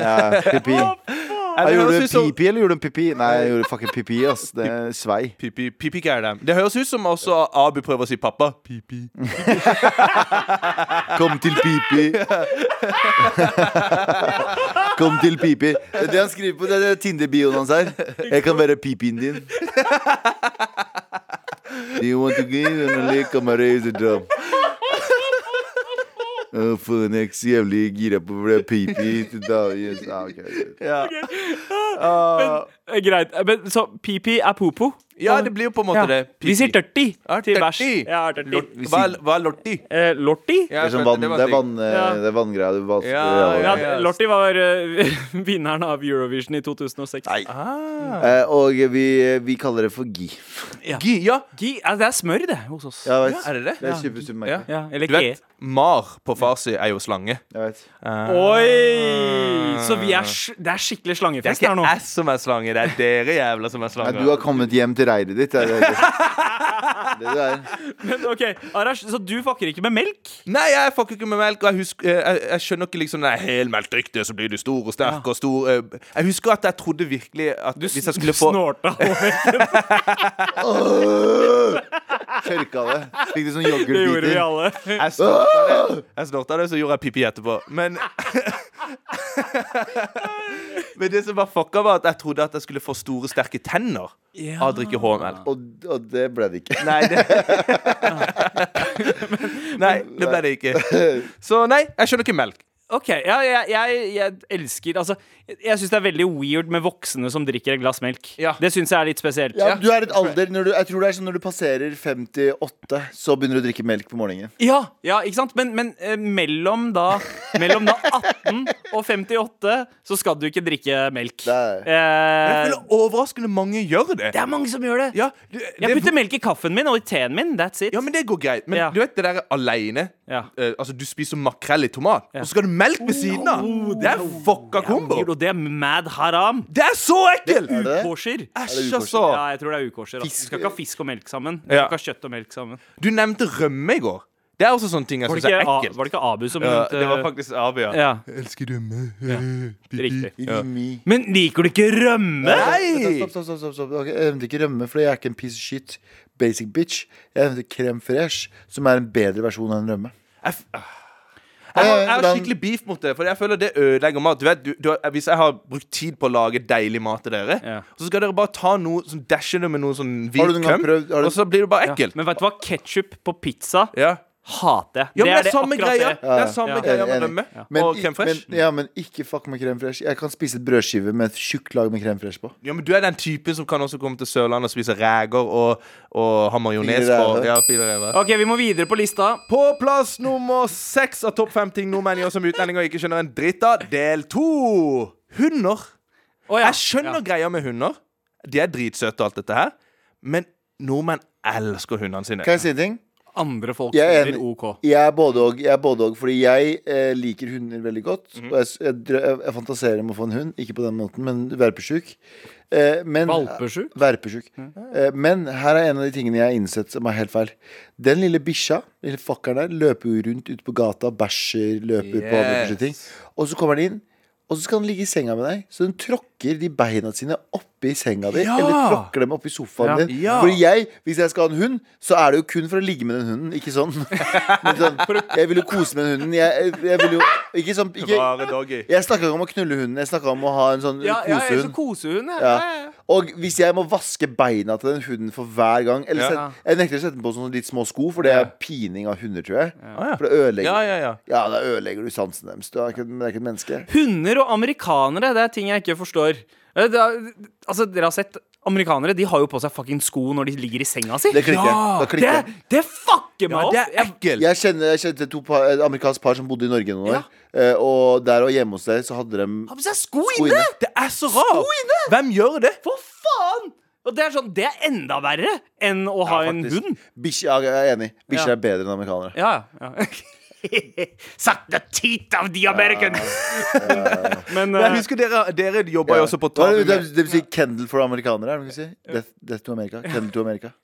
Ja, pipi. eller Jeg det gjorde høres du ut som pipi, eller gjorde du pipi? Nei, jeg gjorde fucking pipi, ass. Det er svei. Pipi, pipi er det. Det høres ut som også Abu prøver å si pappa. Pipi. Kom til pipi. (laughs) Kom til pipi. Det er det han skriver på det er Tinder-bioen hans her. Jeg kan være pipien din. Do you want to give him a lick on my razor drum? Å, faen, jeg er ikke så jævlig gira på å bli pipi til dagen. Ah, ok, ok. Ja. Eh, Greit. Men, så pipi er popo? Ja, det blir jo på en måte det. Vi sier dirty Ja, til bæsj. Ja, dirty. Hva, er- hva er lorti? Eh, lorti? Det er sånn vann, det er vann, eh, Ja. det er vanngreier du vasker. Ja, Ja, ja. Lorti var eh, (laughs) vinneren av Eurovision i 2006. Nei. Ah. Eh, og vi, vi kaller det for gi. Gi, ja. Gi, ja, det er smør, det, hos oss. Ja, jeg vet. Ja, er det det? Det er super, Ja, eller Du vet, mar på farsi er jo slange. Jeg vet. Oi! Så vi er, sk- det er skikkelig Det er slangefest ikke nå. jeg som er slange, det er dere jævla som er Nei, slanger. du har kommet hjem til reiret ditt. Det er det, (laughs) det, det er. Men ok, Arash, Så du fucker ikke med melk? Nei, jeg fucker ikke med melk. Og jeg, husker, eh, jeg, jeg skjønner ikke liksom Det er drikk det, så blir du stor og sterk og stor. eh. Jeg husker at jeg trodde virkelig at hvis jeg skulle få Du Snorta. (laughs) Tørka det. Fikk du sånn Det gjorde vi alle. Jeg snorta det, jeg snorta det så gjorde jeg pipi etterpå. Men (laughs) (laughs) Men det som var fucka, var at jeg trodde at jeg skulle få store, sterke tenner av å drikke H-melk. Og, og det ble det ikke. Nei, det (laughs) Nei, det ble det ikke. Så nei, jeg skjønner ikke melk. Ok, ja, jeg, jeg, jeg elsker Altså, jeg, jeg syns det er veldig weird med voksne som drikker et glass melk. Ja. Det syns jeg er litt spesielt. Ja, du er et alder når du, Jeg tror det er sånn når du passerer 58, så begynner du å drikke melk på morgenen. Ja, ja, ikke sant? Men, men eh, mellom, da, mellom da (laughs) 18 og 58 så skal du ikke drikke melk. Det er Eh, overraskende mange gjør det. det er mange som gjør det. Ja, det, Jeg putter melk i kaffen min og i teen min. That's it. ja, men det går greit. Men Ja. du vet det der aleine Ja. eh, Altså, du spiser makrell i tomat, og så skal du melk ved siden av. det er fucka kombo. Og det er mad haram. Det er så ekkelt! Det er Ukosher. Æsj, altså. Ja, jeg tror det er ukosher. altså. Du skal ikke ha fisk og melk sammen. Du Ja. skal ikke ha kjøtt og melk sammen. Du nevnte rømme i går. Det er også sånne ting jeg Var syns er ekkelt. var det ikke Abu som Ja, det var faktisk Abu, ja. ja, Elsker rømme. (laughs) riktig. Ja. Men liker du ikke rømme? Nei! Stopp, stopp, stopp, stopp, stopp. Okay, Jeg liker ikke rømme, for jeg er ikke en piece of shit. Basic bitch. Jeg nevnte Krem fresh, som er en bedre versjon enn rømme. Jeg, f- jeg, har, jeg har skikkelig beef mot det, for jeg føler det ødelegger mat. Du vet, du, du, hvis jeg har brukt tid på å lage deilig mat til dere, Ja. så skal dere bare ta noe sånn dashe det med noe sånn hvit køm, og så blir det bare Ja. ekkelt. Men vet du hva? Ketsjup på pizza Ja. Hater. Ja, det er, det samme greia. det. Det er samme Ja. greia med rømme Men, og krem fresh. Men, ja, men ikke fuck med krem fresh. Jeg kan spise et brødskive med et tjukt lag med krem fresh på. Ja, men Du er den typen som kan også komme til Sørlandet og spise reker og, og ha majones på. Ja. OK, vi må videre på lista. På plass nummer seks av topp fem ting nordmenn gjør som utlendinger ikke skjønner en dritt av, del to. Hunder. Oh, ja. Jeg skjønner greia med hunder. De er dritsøte og alt dette her. Men nordmenn elsker hundene sine. Kan jeg si en ting? Andre folk er enig. OK. Jeg er både og, jeg er både og fordi jeg eh, liker hunder veldig godt. Mhm. Og jeg, jeg, jeg, fantaserer om å få en hund, ikke på den måten, men verpesjuk. Eh, men, Valpesjuk? Verpesjuk. Eh, men her er en av de tingene jeg har innsett som er helt feil. Den lille bikkja, lille fuckeren der, løper jo rundt ute på gata, bæsjer, løper på andre Yes. ting. Og så kommer den inn, og så skal den ligge i senga med deg. Så den tråkker de beina sine oppi senga di, Ja. eller tråkker dem oppi sofaen Ja. din. Ja. Fordi jeg, hvis jeg skal ha en hund, så er det jo kun for å ligge med den hunden, ikke sånn. (laughs) Men sånn jeg vil jo kose med den hunden. Jeg, jeg vil jo Ikke sånn ikke, Jeg snakka ikke om å knulle hunden, jeg snakka om å ha en sånn kosehund. kosehund. Og hvis jeg må vaske beina til den hunden for hver gang Eller Ja. sett, Jeg nekter å sette den på sånne litt små sko, for det er pining av hunder, tror jeg. ja. For det ødelegger Ja, ja, ja. Ja, da ødelegger du sansen deres. Du er ikke, er ikke et menneske. Hunder og amerikanere, det er ting jeg ikke forstår. Eh, Det er, altså, dere har sett Amerikanere de har jo på seg fucking sko når de ligger i senga si. Det klikker. Ja, da Det, klikker. det, det fucker meg Ja, opp. det er Jeg- kjenner, jeg kjente to par, et amerikansk par som bodde i Norge noen år. Ja. Eh, og der og hjemme hos deg så hadde de Har på seg sko sko inne! inne. Det er så rart! Hvem gjør det? For faen! Og det er sånn, det er enda verre enn å ha en hund. Bikkjer, ja, jeg er enig. Bikkjer Ja. er bedre enn amerikanere. Ja, ja. (laughs) (laughs) Suck the teeth of the Americans! (laughs) Men Jeg eh, husker dere, dere jobba jo også på Hva er det, det, det vil si Kendal for amerikanere, er det si? Death, death to America. Kendal to America.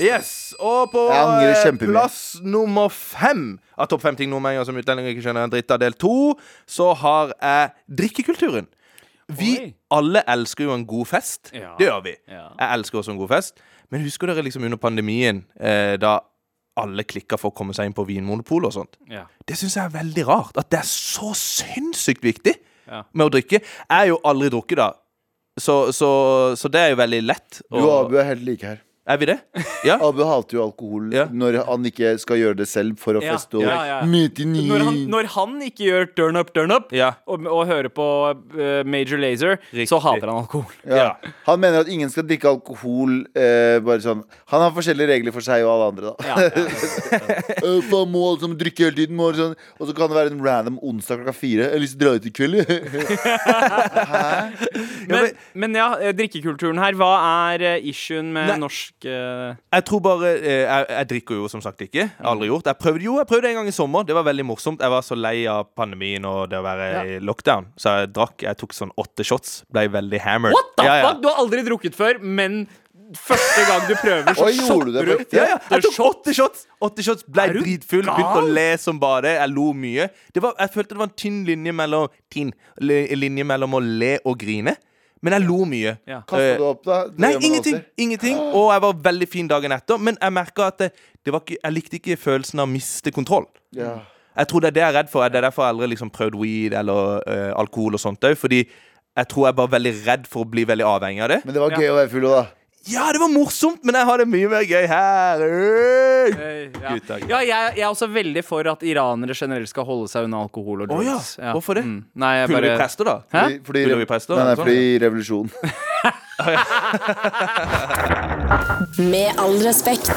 Yes, Og på eh, plass nummer fem av topp fem ting nordmenn gjør som utlendinger ikke skjønner en dritt av del to, så har jeg drikkekulturen. Vi Oi. alle elsker jo en god fest. Ja. Det gjør vi. Ja. Jeg elsker også en god fest. Men husker dere liksom under pandemien, eh, da alle klikka for å komme seg inn på Vinmonopolet og sånt? ja. Det syns jeg er veldig rart. At det er så sinnssykt viktig Ja. med å drikke. Jeg er jo aldri drukket, da. Så, så, så det er jo veldig lett. Du og Abu er helt like her. Er vi det? Ja. (laughs) Abu hater jo alkohol Ja. når han ikke skal gjøre det selv for å Ja, feste og ja, ja. møte nye Når, han, når han ikke gjør turn up, turn up, Ja. og, og hører på eh, Major Lazer, Riktig. så hater han alkohol. ja. Han mener at ingen skal drikke alkohol eh, bare sånn Han har forskjellige regler for seg og alle andre, da. Ja, ja. Øh, (laughs) faen, må alle sammen drikke hele tiden. Må alle sånn. Og så kan det være en random onsdag klokka fire. Jeg har lyst til å dra ut i kveld. jeg. (laughs) Men, men ja, eh, drikkekulturen her. Hva er eh, issuen med Nei. norsk eh, Jeg tror bare eh, jeg, jeg drikker jo som sagt ikke. Jeg har aldri gjort Jeg prøvde jo jeg prøvde en gang i sommer. Det var veldig morsomt. Jeg var så lei av pandemien og det å være i lockdown, så jeg drakk. Jeg tok sånn åtte shots. Ble veldig hammered. What the ja, ja. fuck? Du har aldri drukket før, men første gang du prøver, så shotter gjorde du det? Ja, ja, jeg tok åtte shots! Åtte shots Ble dritfull, begynte å le som bare. Jeg lo mye. Det var, jeg følte det var en tynn linje mellom Tynn linje mellom å le og grine. Men jeg lo mye. Ja. Kasta du opp, da? Nei, ingenting. ingenting Og jeg var veldig fin dagen etter. Men jeg merka at det, det var ikke, jeg likte ikke følelsen av å miste kontroll. Ja. Jeg tror det er det jeg er redd for. Det er derfor jeg aldri liksom prøvd weed eller uh, alkohol og sånt òg. Fordi jeg tror jeg er bare veldig redd for å bli veldig avhengig av det. Men det var gøy å være full òg, da. Ja, det var morsomt, men jeg har det mye mer gøy her. Hey! Ja, ja jeg, jeg er også veldig for at iranere generelt skal holde seg unna alkohol og Å ja. drugs. Hvorfor det? Mm. Nei, jeg bare... vi prester, da? Hæ? Fordi, fordi, vi prester? Nei, nei, Sånn, fordi revolusjon. (laughs) Med all respekt.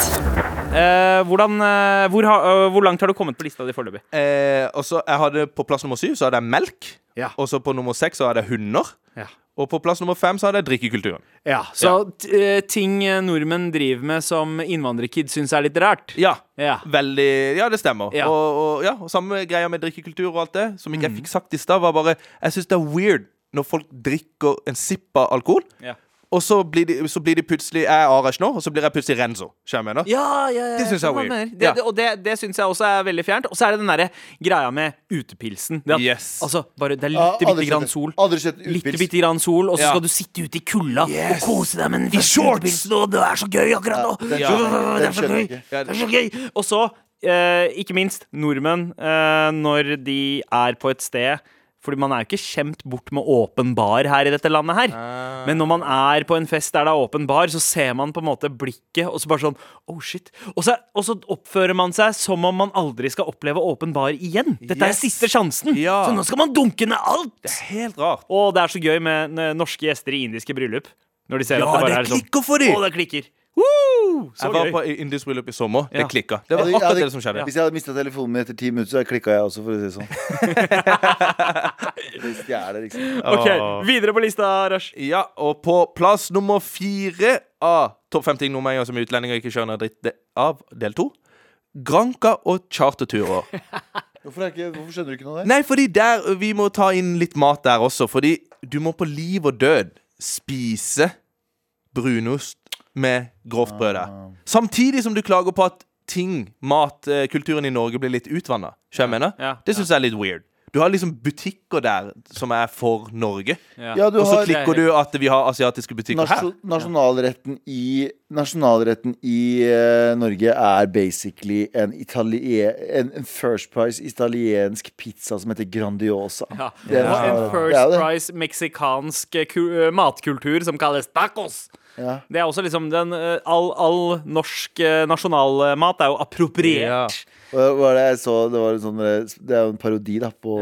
Eh, hvordan, eh, hvor, ha, eh, hvor langt har du kommet på lista di foreløpig? Eh, jeg hadde På plass nummer syv så hadde jeg melk. Ja. Og så på nummer seks så hadde jeg hunder. Ja. Og på plass nummer fem så hadde jeg drikkekulturen. Ja, Så t eh, ting eh, nordmenn driver med som innvandrerkids syns er litt rart? Ja. Ja. Veldig Ja, det stemmer. Ja. Mm. Og, og, ja, og samme greia med drikkekultur og alt det. Som ikke jeg fikk sagt i stad, var bare Jeg syns det er weird når folk drikker en sipp av alkohol. Ja. Og så blir, de, så blir de plutselig Jeg er Arash nå, og så blir jeg plutselig Renzo. Skjønner jeg mener? Ja, ja, ja, Det synes jeg er weird. Det, det, og det, det syns jeg også er veldig fjernt. Og så er det den derre greia med utepilsen. Det at, Yes. Altså, bare Det er Ja, lite bitte grann sol. Aldri sett Litt utepils. bitte grann sol, og så Ja. skal du sitte ute i kulda og kose deg med den første shorts. utepilsen, og det er så gøy akkurat nå! det Den er så gøy! Det er så gøy! Og så, eh, ikke minst, nordmenn, eh, når de er på et sted fordi man er jo ikke skjemt bort med åpen bar her i dette landet her. Ah. Men når man er på en fest der det er åpen bar, så ser man på en måte blikket, og så bare sånn Oh, shit. Og så, og så oppfører man seg som om man aldri skal oppleve åpen bar igjen. Dette er siste sjansen. Ja. Så nå skal man dunke ned alt! Det er helt rart. Og det er så gøy med norske gjester i indiske bryllup. Når de ser Ja, at det bare det er sånn klikker for dem. Å, det klikker. Woo! Så Jeg var gøy. på indisk bryllup i sommer. Ja. Det klikka. Det var akkurat det som skjedde. Hvis jeg hadde mista telefonen min etter ti minutter, så klikka jeg også, for å si det sånn. (laughs) Det stjeler, liksom. Ok, Videre på lista, Rush. Ja, og på plass nummer fire av topp 50 nordmenn som utlendinger ikke skjønner dritt det- av del to Granka og charterturer. (laughs) Hvorfor, ikke, hvorfor skjønner du ikke noe av det? Nei, fordi der vi må ta inn litt mat der også. Fordi du må på liv og død spise brunost med grovt brød der. Samtidig som du klager på at ting, matkulturen i Norge, blir litt utvanna. Mener? Ja, Det syns jeg er litt weird. Du har liksom butikker der som er for Norge. Ja, du Og så har klikker du at vi har asiatiske butikker her. Nasjonalretten i Nasjonalretten i uh, Norge er basically en, italien, en, en First Price italiensk pizza som heter Grandiosa. Ja. Det er ja. en. First. Price meksikansk eh, eh, matkultur som kalles tacos. Ja. Det er også liksom den eh, All, all norsk eh, nasjonalmat er jo appropriert. Ja. hva var det jeg så? Det, var en sånn, eh, det er jo en parodi da på,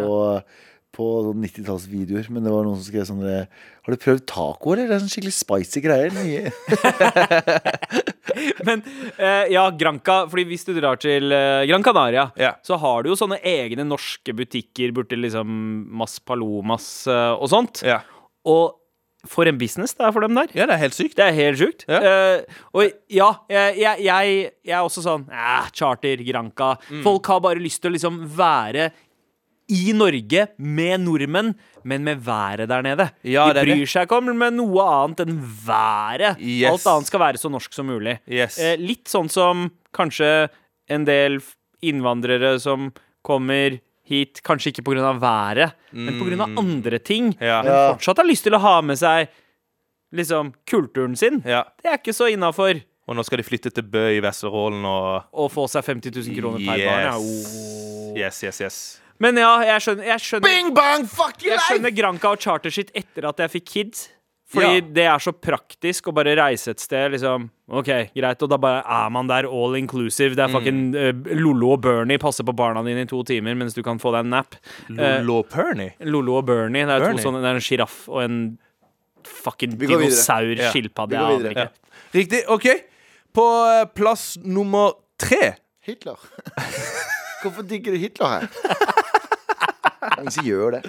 på sånn 90-tallsvideoer. Men det var noen som skrev sånn Har du prøvd taco, eller? Det er sånn skikkelig spicy greier. Nye. (laughs) Men eh, ja, Granca Fordi hvis du drar til eh, Gran Canaria, Ja. så har du jo sånne egne norske butikker borti liksom Mas Palomas eh, og sånt. Ja. Og for en business det er for dem der. ja, det er helt sykt. Det er helt sjukt. Ja. Uh, og ja, jeg, jeg, jeg, er også sånn eh, Charter, Granca. Mm. Folk har bare lyst til å liksom være i Norge med nordmenn, men med været der nede. Ja, De bryr det. seg ikke om med noe annet enn været. Yes. Alt annet skal være så norsk som mulig. Yes. Uh, litt sånn som kanskje en del innvandrere som kommer hit, kanskje ikke pga. været, men pga. andre ting. Mm. Ja. Men fortsatt har lyst til å ha med seg liksom kulturen sin. Ja. Det er ikke så innafor Og nå skal de flytte til Bø i Vesterålen og Og få seg 50 000 kroner per barn. Ja. Oh. Yes, yes, yes. Men ja, jeg skjønner, jeg skjønner, Bing bang, fuck you jeg life! skjønner Granca og chartershit etter at jeg fikk kids. Fordi Ja. det er så praktisk å bare reise et sted, liksom. OK, greit. Og da bare er man der all inclusive. Det er fucking eh, Lollo og Bernie passer på barna dine i to timer mens du kan få deg en nap. Eh, Lolo Perny. Lollo og Bernie. Det er, Bernie. To sånne, det er en sjiraff og en fucking Vi går dinosaur, Ja. videre. Riktig. OK. På eh, plass nummer tre Hitler. (laughs) Hvorfor digger du Hitler her? Er Ingen som gjør det.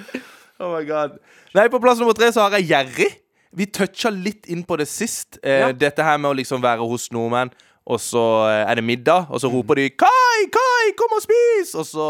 Oh my god. Nei, på plass nummer tre så har jeg Gjerrig. Vi toucha litt inn på det sist. Eh, Ja. Dette her med å liksom være hos nordmenn, og så eh, er det middag, og så roper de 'Kai, Kai, kom og spis!' Og så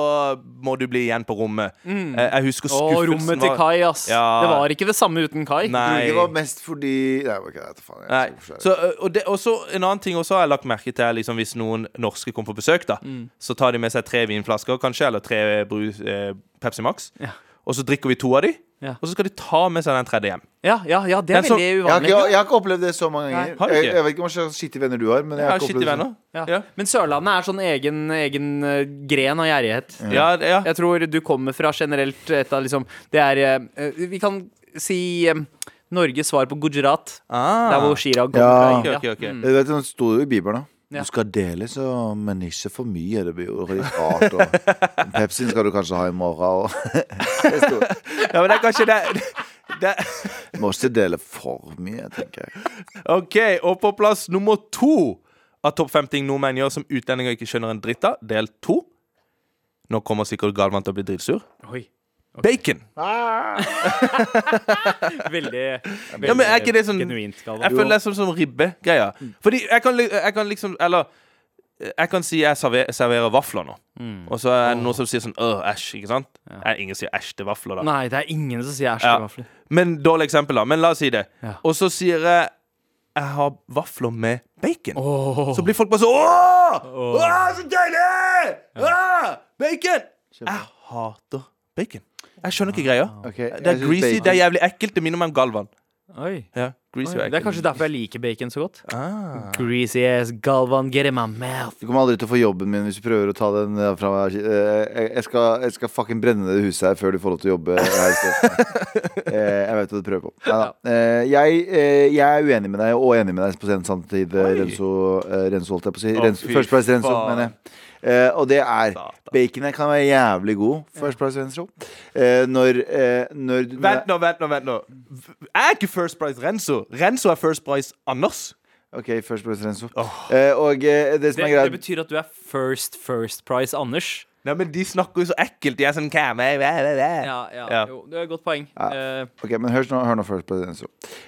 må du bli igjen på rommet. Eh, jeg husker skuffelsen Å, rommet til Kai, ass. Ja. Det var ikke det samme uten Kai. Nei. det var mest fordi Nei, var ikke vet faen, jeg Nei. Så, og det, og så en annen ting også har jeg lagt merke til liksom Hvis noen norske kommer på besøk, da så tar de med seg tre vinflasker, kanskje, eller tre brus, eh, Pepsi Max. Ja. Og så drikker vi to av de, Ja. og så skal de ta med seg den tredje hjem. Ja, ja, ja, det er veldig jeg, har uvanlig. ikke, jeg har ikke opplevd det så mange ganger. har du Jeg, jeg vet ikke hva slags skittige venner du har. Men jeg Jeg har ikke det venner. Ja. Ja. Men Sørlandet er sånn egen, egen eh, gren av gjerrighet. Ja, ja. Jeg tror du kommer fra generelt et av liksom Det er eh, Vi kan si eh, Norges svar på Gujarat. Ah. Der hvor Chirag kommer Ja. fra. Okay, okay, ok, ok. Mm. Det sto jo i Bibelen. da Ja. Du skal dele, så, men ikke for mye. Det blir jo rart. Og (laughs) Pepsien skal du kanskje ha i morgen. Og (laughs) Ja, men det er kanskje det, det må ikke dele for mye, tenker jeg. OK, og på plass nummer to av topp 50 nordmenn gjør som utlendinger ikke skjønner en dritt av, del to. Nå kommer sikkert Galvan til å bli dritsur. Oi. Bacon. (laughs) Veldig, veldig Ja, men er ikke det sånn genuint, Galvan. Jeg føler det er sånn som ribbegreier. Fordi jeg kan, jeg kan liksom Eller jeg kan si jeg serverer, serverer vafler nå. Og så er det noen som sier sånn Åh, æsj. Ikke sant? Eh, Ingen sier æsj til vafler, da. Nei, det er ingen som sier æsj Ja. til vafler. Men Dårlig eksempel, da. Men la oss si det. Ja. Og så sier jeg jeg har vafler med bacon. Så blir folk bare så Åh! Åh, så deilig! Åh, bacon! Jeg hater bacon. Jeg skjønner ikke greia. Okay, Det jeg er synes greasy, bacon- det er jævlig ekkelt. Det minner meg om Galvan. Oi. Ja, greasy Oi. Det er ekkelt. kanskje derfor jeg liker bacon så godt. Ah. Greasy ass Galvan, get in my mouth. Du kommer aldri til å få jobben min hvis du prøver å ta den fra meg. Eh, Jeg jeg skal, jeg skal fucking brenne ned det huset her før du får lov til å jobbe her i stedet. (laughs) Eh, Jeg vet hva du prøver på. Neida. Eh, Jeg, eh, jeg er uenig med deg, og enig med deg på den samtid, eh. Renzo, eh, Renzo, holdt jeg på å si. Renzo, fy First Price Renzo, faen. mener jeg. Eh, og det er Satan. Baconet kan være jævlig god. First Price Renzo. Eh, når, eh, når du- Vent nå, vent nå. vent nå Jeg er ikke First Price Renzo. Renzo er First Price Anders. OK, First Price Renzo. Eh, og eh, det som Det, er greit det betyr at du er first first price Anders. Nei, men De snakker jo så ekkelt. De er sånn hva er det. Ja, ja, Ja. Jo, det er et godt poeng. Eh, Ok, men hør nå, hør nå først på det, Så.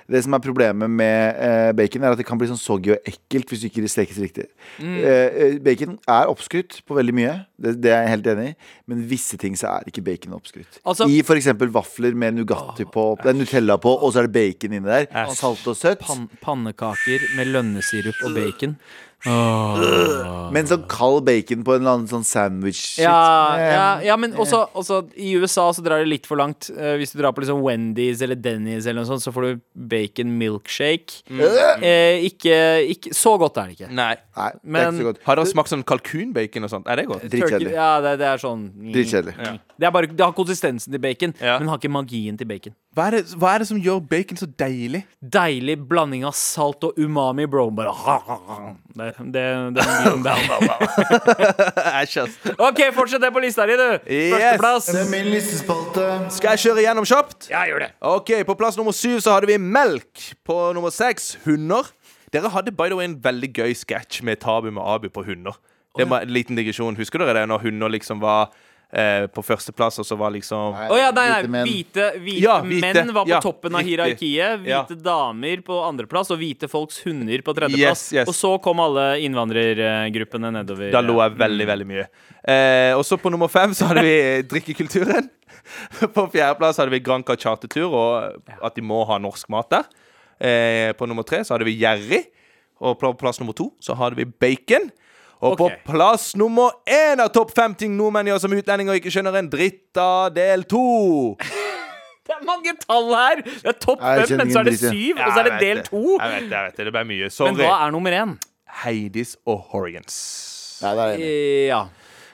Det som er problemet med eh, bacon, er at det kan bli sånn soggy og ekkelt hvis du ikke stekes riktig. Mm. Eh, eh, bacon er oppskrytt på veldig mye, det, det er jeg helt enig i, men visse ting så er ikke bacon oppskrytt. Altså- I eksempel vafler med Nugatti på, det er Nutella på, og så er det bacon inni der. Salt og søtt. pan pannekaker med lønnesirup og bacon. Men sånn kald bacon på en eller annen sånn sandwich shit. Ja, eh, ja, ja men også, også i USA så drar det litt for langt. Uh, hvis du drar på liksom Wendy's eller Denny's, eller noe sånt, så får du bacon milkshake. Eh, ikke, ikke Så godt er det ikke. Nei. Nei, det er ikke så godt. Har dere smakt sånn kalkunbacon og sånt? Er det godt? Dritkjedelig. Ja, det, det er sånn Dritkjedelig. Det, er det har konsistensen til bacon, Ja. men har ikke magien til bacon. Hva er, det, hva er det som gjør bacon så deilig? Deilig blanding av salt og umami, bro. Bare Det, det, det er den. (laughs) Æsj, ass. OK, fortsett det på lista di, du. Yes. Førsteplass. Det er min listespalte. Skal jeg kjøre gjennom kjapt? Ja, gjør det. Ok, På plass nummer syv så hadde vi melk. På nummer seks hunder. Dere hadde by the way en veldig gøy sketsj med Tabu med Abu på hunder. Det var en liten digresjon. Husker dere det? Når hunder liksom var eh, på førsteplass, og så var liksom Å ja, nei, Hvite nei. menn. Hvite, hvite, Ja, hvite. menn var på Ja, toppen av hierarkiet. Ja. Hvite damer på andreplass og hvite folks hunder på tredjeplass. Yes, yes. Og så kom alle innvandrergruppene nedover. Da lo jeg veldig, veldig mye. Eh, og så på nummer fem så hadde vi (laughs) drikkekulturen. På fjerdeplass hadde vi Granca chartertur, og at de må ha norsk mat der. Eh, på nummer tre så hadde vi Jerry. Og på plass nummer to så hadde vi bacon. Og okay. på plass nummer én av topp fem ting nordmenn gjør som utlendinger ikke skjønner en dritt av del to. (laughs) Det er mange tall her! Det er topp fem, men så er det syv, Ja, og så er det del to. Jeg vet det, jeg vet det. Det ble mye. Men hva er nummer én? Heidis og Horgans. Ja, det er jeg enig. Ja.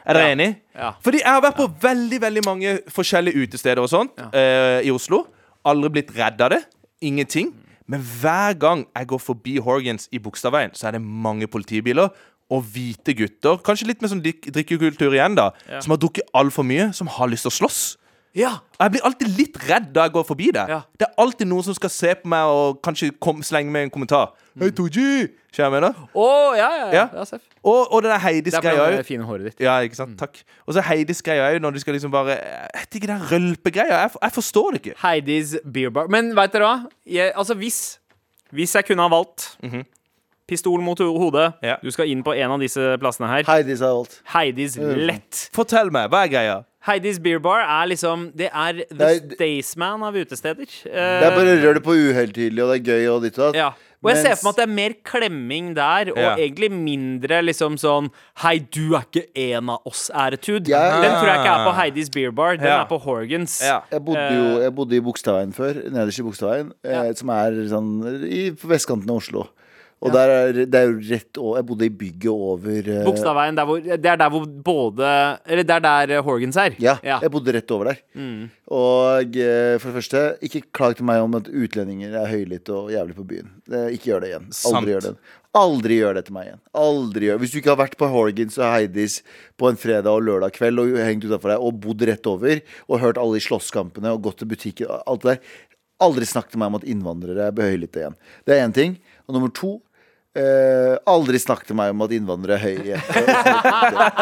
Er dere Ja. enig? Ja. Fordi jeg har vært på veldig veldig mange forskjellige utesteder og sånt eh, i Oslo. Aldri blitt redd av det. Ingenting. Men hver gang jeg går forbi Horgans i Bogstadveien, så er det mange politibiler og hvite gutter, kanskje litt med sånn dik- drikkekultur igjen, da, som har drukket altfor mye, som har lyst til å slåss. ja. Og jeg blir alltid litt redd da jeg går forbi det. Ja. Det er alltid noen som skal se på meg og kanskje kom, slenge med en kommentar. Hei, Tooji! Skjønner jeg hva jeg mener? Å, ja, ja. ja. Ja. ja Seff. Og, og den der Det er Heidis-greia òg. det fine håret ditt. Ja, ikke sant? Takk. Og så Heidis greia òg, når de skal liksom bare Jeg vet ikke, den rølpegreia. Jeg, jeg forstår det ikke. Heidis Beer Bar. Men veit dere hva? Jeg, altså, hvis Hvis jeg kunne ha valgt pistol mot hodet Ja. Du skal inn på en av disse plassene her. Heidis er alt. Heidis lett. Fortell meg, hva er greia? Heidis Beer Bar er liksom Det er the det er, Staysman av utesteder. Det er bare rør det på uhøytidelig, og det er gøy og ditt og datt. Ja. Og jeg ser for meg at det er mer klemming der, og Ja. egentlig mindre liksom sånn Hei, du er ikke en av oss-æretud. Ja. Den tror jeg ikke er på Heidis Beer Bar. Den Ja. er på Horgans. Ja. Jeg bodde jo jeg bodde i Bogstadveien før, nederst i Bogstadveien, eh, som er sånn i på vestkanten av Oslo. Og der er, det er jo rett over Jeg bodde i bygget over uh, Bogstadveien, det er der hvor både Eller det er der eh, Horgans er. Ja, jeg bodde rett over der. Og uh, for det første, ikke klag til meg om at utlendinger er høylytte og jævlig på byen. Uh, ikke gjør det igjen. Sant. Aldri gjør det. Aldri gjør det til meg igjen. Aldri gjør Hvis du ikke har vært på Horgans og Heidis på en fredag og lørdag kveld og hengt utafor deg og bodd rett over og hørt alle de slåsskampene og gått til butikken og alt det der, aldri snakk til meg om at innvandrere er behøylytte igjen. Det er én ting. Og nummer to eh, aldri snakk til meg om at innvandrere er høye.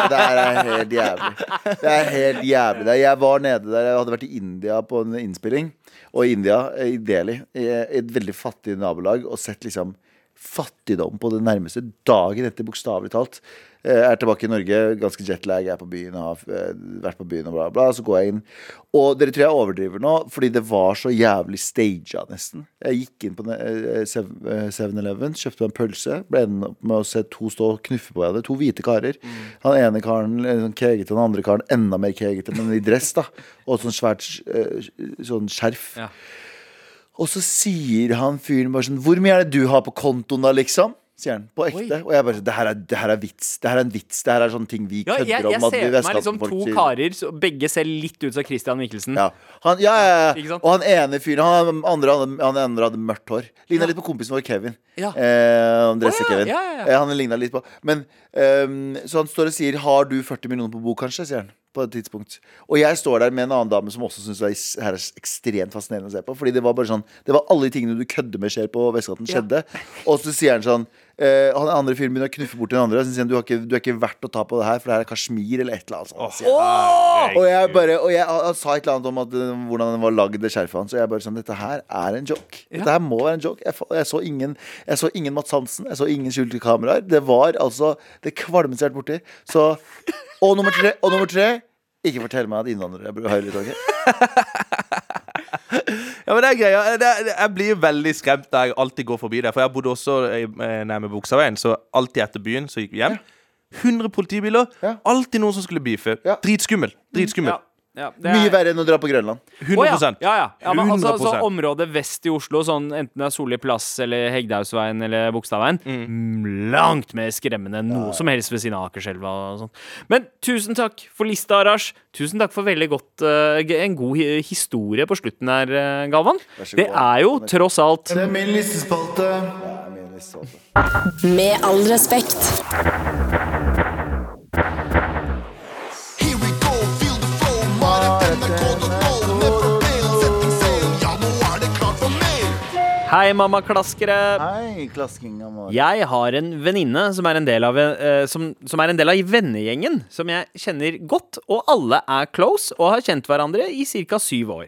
Det her er helt jævlig. Det er helt jævlig. Jeg var nede der, jeg hadde vært i India på en innspilling. Og i India, i Delhi, i et veldig fattig nabolag, og sett liksom fattigdom på det nærmeste. Dagen etter, bokstavelig talt. Eh, er tilbake i Norge, ganske jetlag, er på byen, har eh, vært på byen og bla, bla. Så går jeg inn. Og dere tror jeg overdriver nå, fordi det var så jævlig staged, nesten. Jeg gikk inn på eh, Sev- eh, 7-Eleven, kjøpte meg en pølse. Ble enden opp med å se to stå og knuffe på hverandre. To hvite karer. Han ene karen sånn kegete, den andre karen enda mer kegete, men i dress, da. Og sånn svært sånn skjerf. Ja. Og så sier han fyren bare sånn Hvor mye er det du har på kontoen da, liksom? Sier han. På ekte. Og jeg bare Det her er, det her er vits. Det her er en vits. Det her er sånne ting vi Ja, kødder jeg, jeg om. at vi ser for meg liksom to sier. karer, så begge ser litt ut som Christian Michelsen. Ja. Han, ja, ja, ja. Og han ene fyren Han andre, han, han andre hadde mørkt hår. Ligna litt på kompisen vår Kevin. Ja. Eh, han Dresse-Kevin. Å, ja, ja, ja. Eh, han ligna litt på Men um, Så han står og sier 'Har du 40 millioner på bok', kanskje? sier han. På et tidspunkt. Og jeg står der med en annen dame som også syns det er ekstremt fascinerende å se på. Fordi det var bare sånn Det var alle de tingene du kødder med skjer på Vestkanten, skjedde. Og så sier han sånn eh, Han andre fyren begynner å knuffe bort den andre. Og så sier han du, har ikke, 'Du er ikke verdt å ta på det her, for det her er Kashmir eller et eller annet sånt. Oh. Og jeg bare Og jeg, han sa et eller annet om at, uh, hvordan den var lagd, det skjerfet hans. Og jeg bare sånn Dette her er en joke. Dette her må være en joke. Jeg, jeg, så, ingen, jeg så ingen Mats Hansen. Jeg så ingen skjulte kameraer. Det var altså det kvalmeste jeg har vært borti. Så Og nummer tre. Og nummer tre ikke fortell meg at innvandrere har litt ok? Ja, men det er greia. Det, er, jeg blir veldig skremt da jeg alltid går forbi der. For jeg bodde også eh, nærme Buksaveien, så alltid etter byen så gikk vi hjem. 100 politibiler. Ja. Alltid noen som skulle beefe. Ja. Dritskummel. Dritskummel. Ja, ja, det er- Mye verre enn å dra på Grønland. 100 Å, ja. ja, ja. ja men altså, så 100%. området vest i Oslo, sånn, enten det er Solli plass eller Hegdehaugsveien eller Bogstadveien, mm, langt mer skremmende enn noe som helst ved siden av Akerselva og sånn. Men tusen takk for lista, Arash. Tusen takk for veldig godt eh, g- en god hi- historie på slutten her, eh, Galvan. så Det er jo tross alt Det er min listespalte. Med all respekt. Hei, mammaklaskere. Hei, klasking vår. Jeg har en venninne som er en del av eh, som, som er en del av vennegjengen, som jeg kjenner godt, og alle er close og har kjent hverandre i ca. syv år.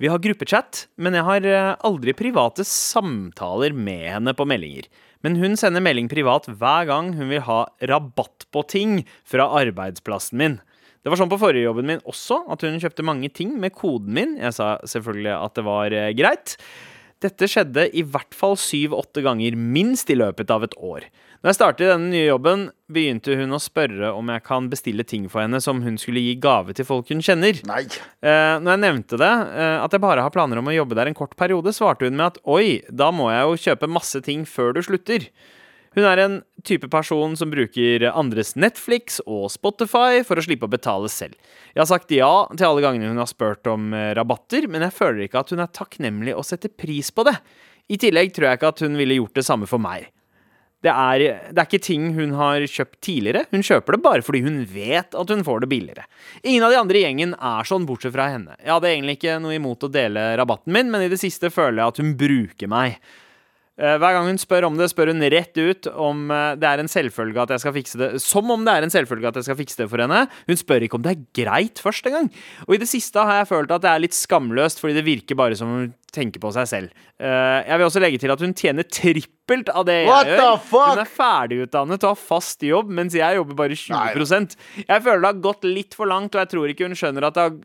Vi har gruppechat, men jeg har eh, aldri private samtaler med henne på meldinger. Men hun sender melding privat hver gang hun vil ha rabatt på ting fra arbeidsplassen min. Det var sånn på forrige jobben min også, at hun kjøpte mange ting med koden min. Jeg sa selvfølgelig at det var eh, greit. Dette skjedde i hvert fall syv-åtte ganger, minst i løpet av et år. Når jeg startet i denne nye jobben, begynte hun å spørre om jeg kan bestille ting for henne som hun skulle gi gave til folk hun kjenner. Nei. Eh, når jeg nevnte det, eh, at jeg bare har planer om å jobbe der en kort periode, svarte hun med at oi, da må jeg jo kjøpe masse ting før du slutter. Hun er en type person som bruker andres Netflix og Spotify for å slippe å betale selv. Jeg har sagt ja til alle gangene hun har spurt om eh, rabatter, men jeg føler ikke at hun er takknemlig og setter pris på det. I tillegg tror jeg ikke at hun ville gjort det samme for meg. Det er, det er ikke ting hun har kjøpt tidligere. Hun kjøper det bare fordi hun vet at hun får det billigere. Ingen av de andre i gjengen er sånn, bortsett fra henne. Jeg hadde egentlig ikke noe imot å dele rabatten min, men i det siste føler jeg at hun bruker meg. Eh, Hver gang hun spør om det, spør hun rett ut om eh, det er en selvfølge at jeg skal fikse det. Som om det er en selvfølge at jeg skal fikse det for henne. Hun spør ikke om det er greit først engang. Og i det siste har jeg følt at det er litt skamløst, fordi det virker bare som hun tenker på seg selv. Eh, Jeg vil også legge til at hun tjener trippelt av det jeg What gjør. Hun er ferdigutdannet og har fast jobb, mens jeg jobber bare 20 Jeg føler det har gått litt for langt, og jeg tror ikke hun skjønner at det har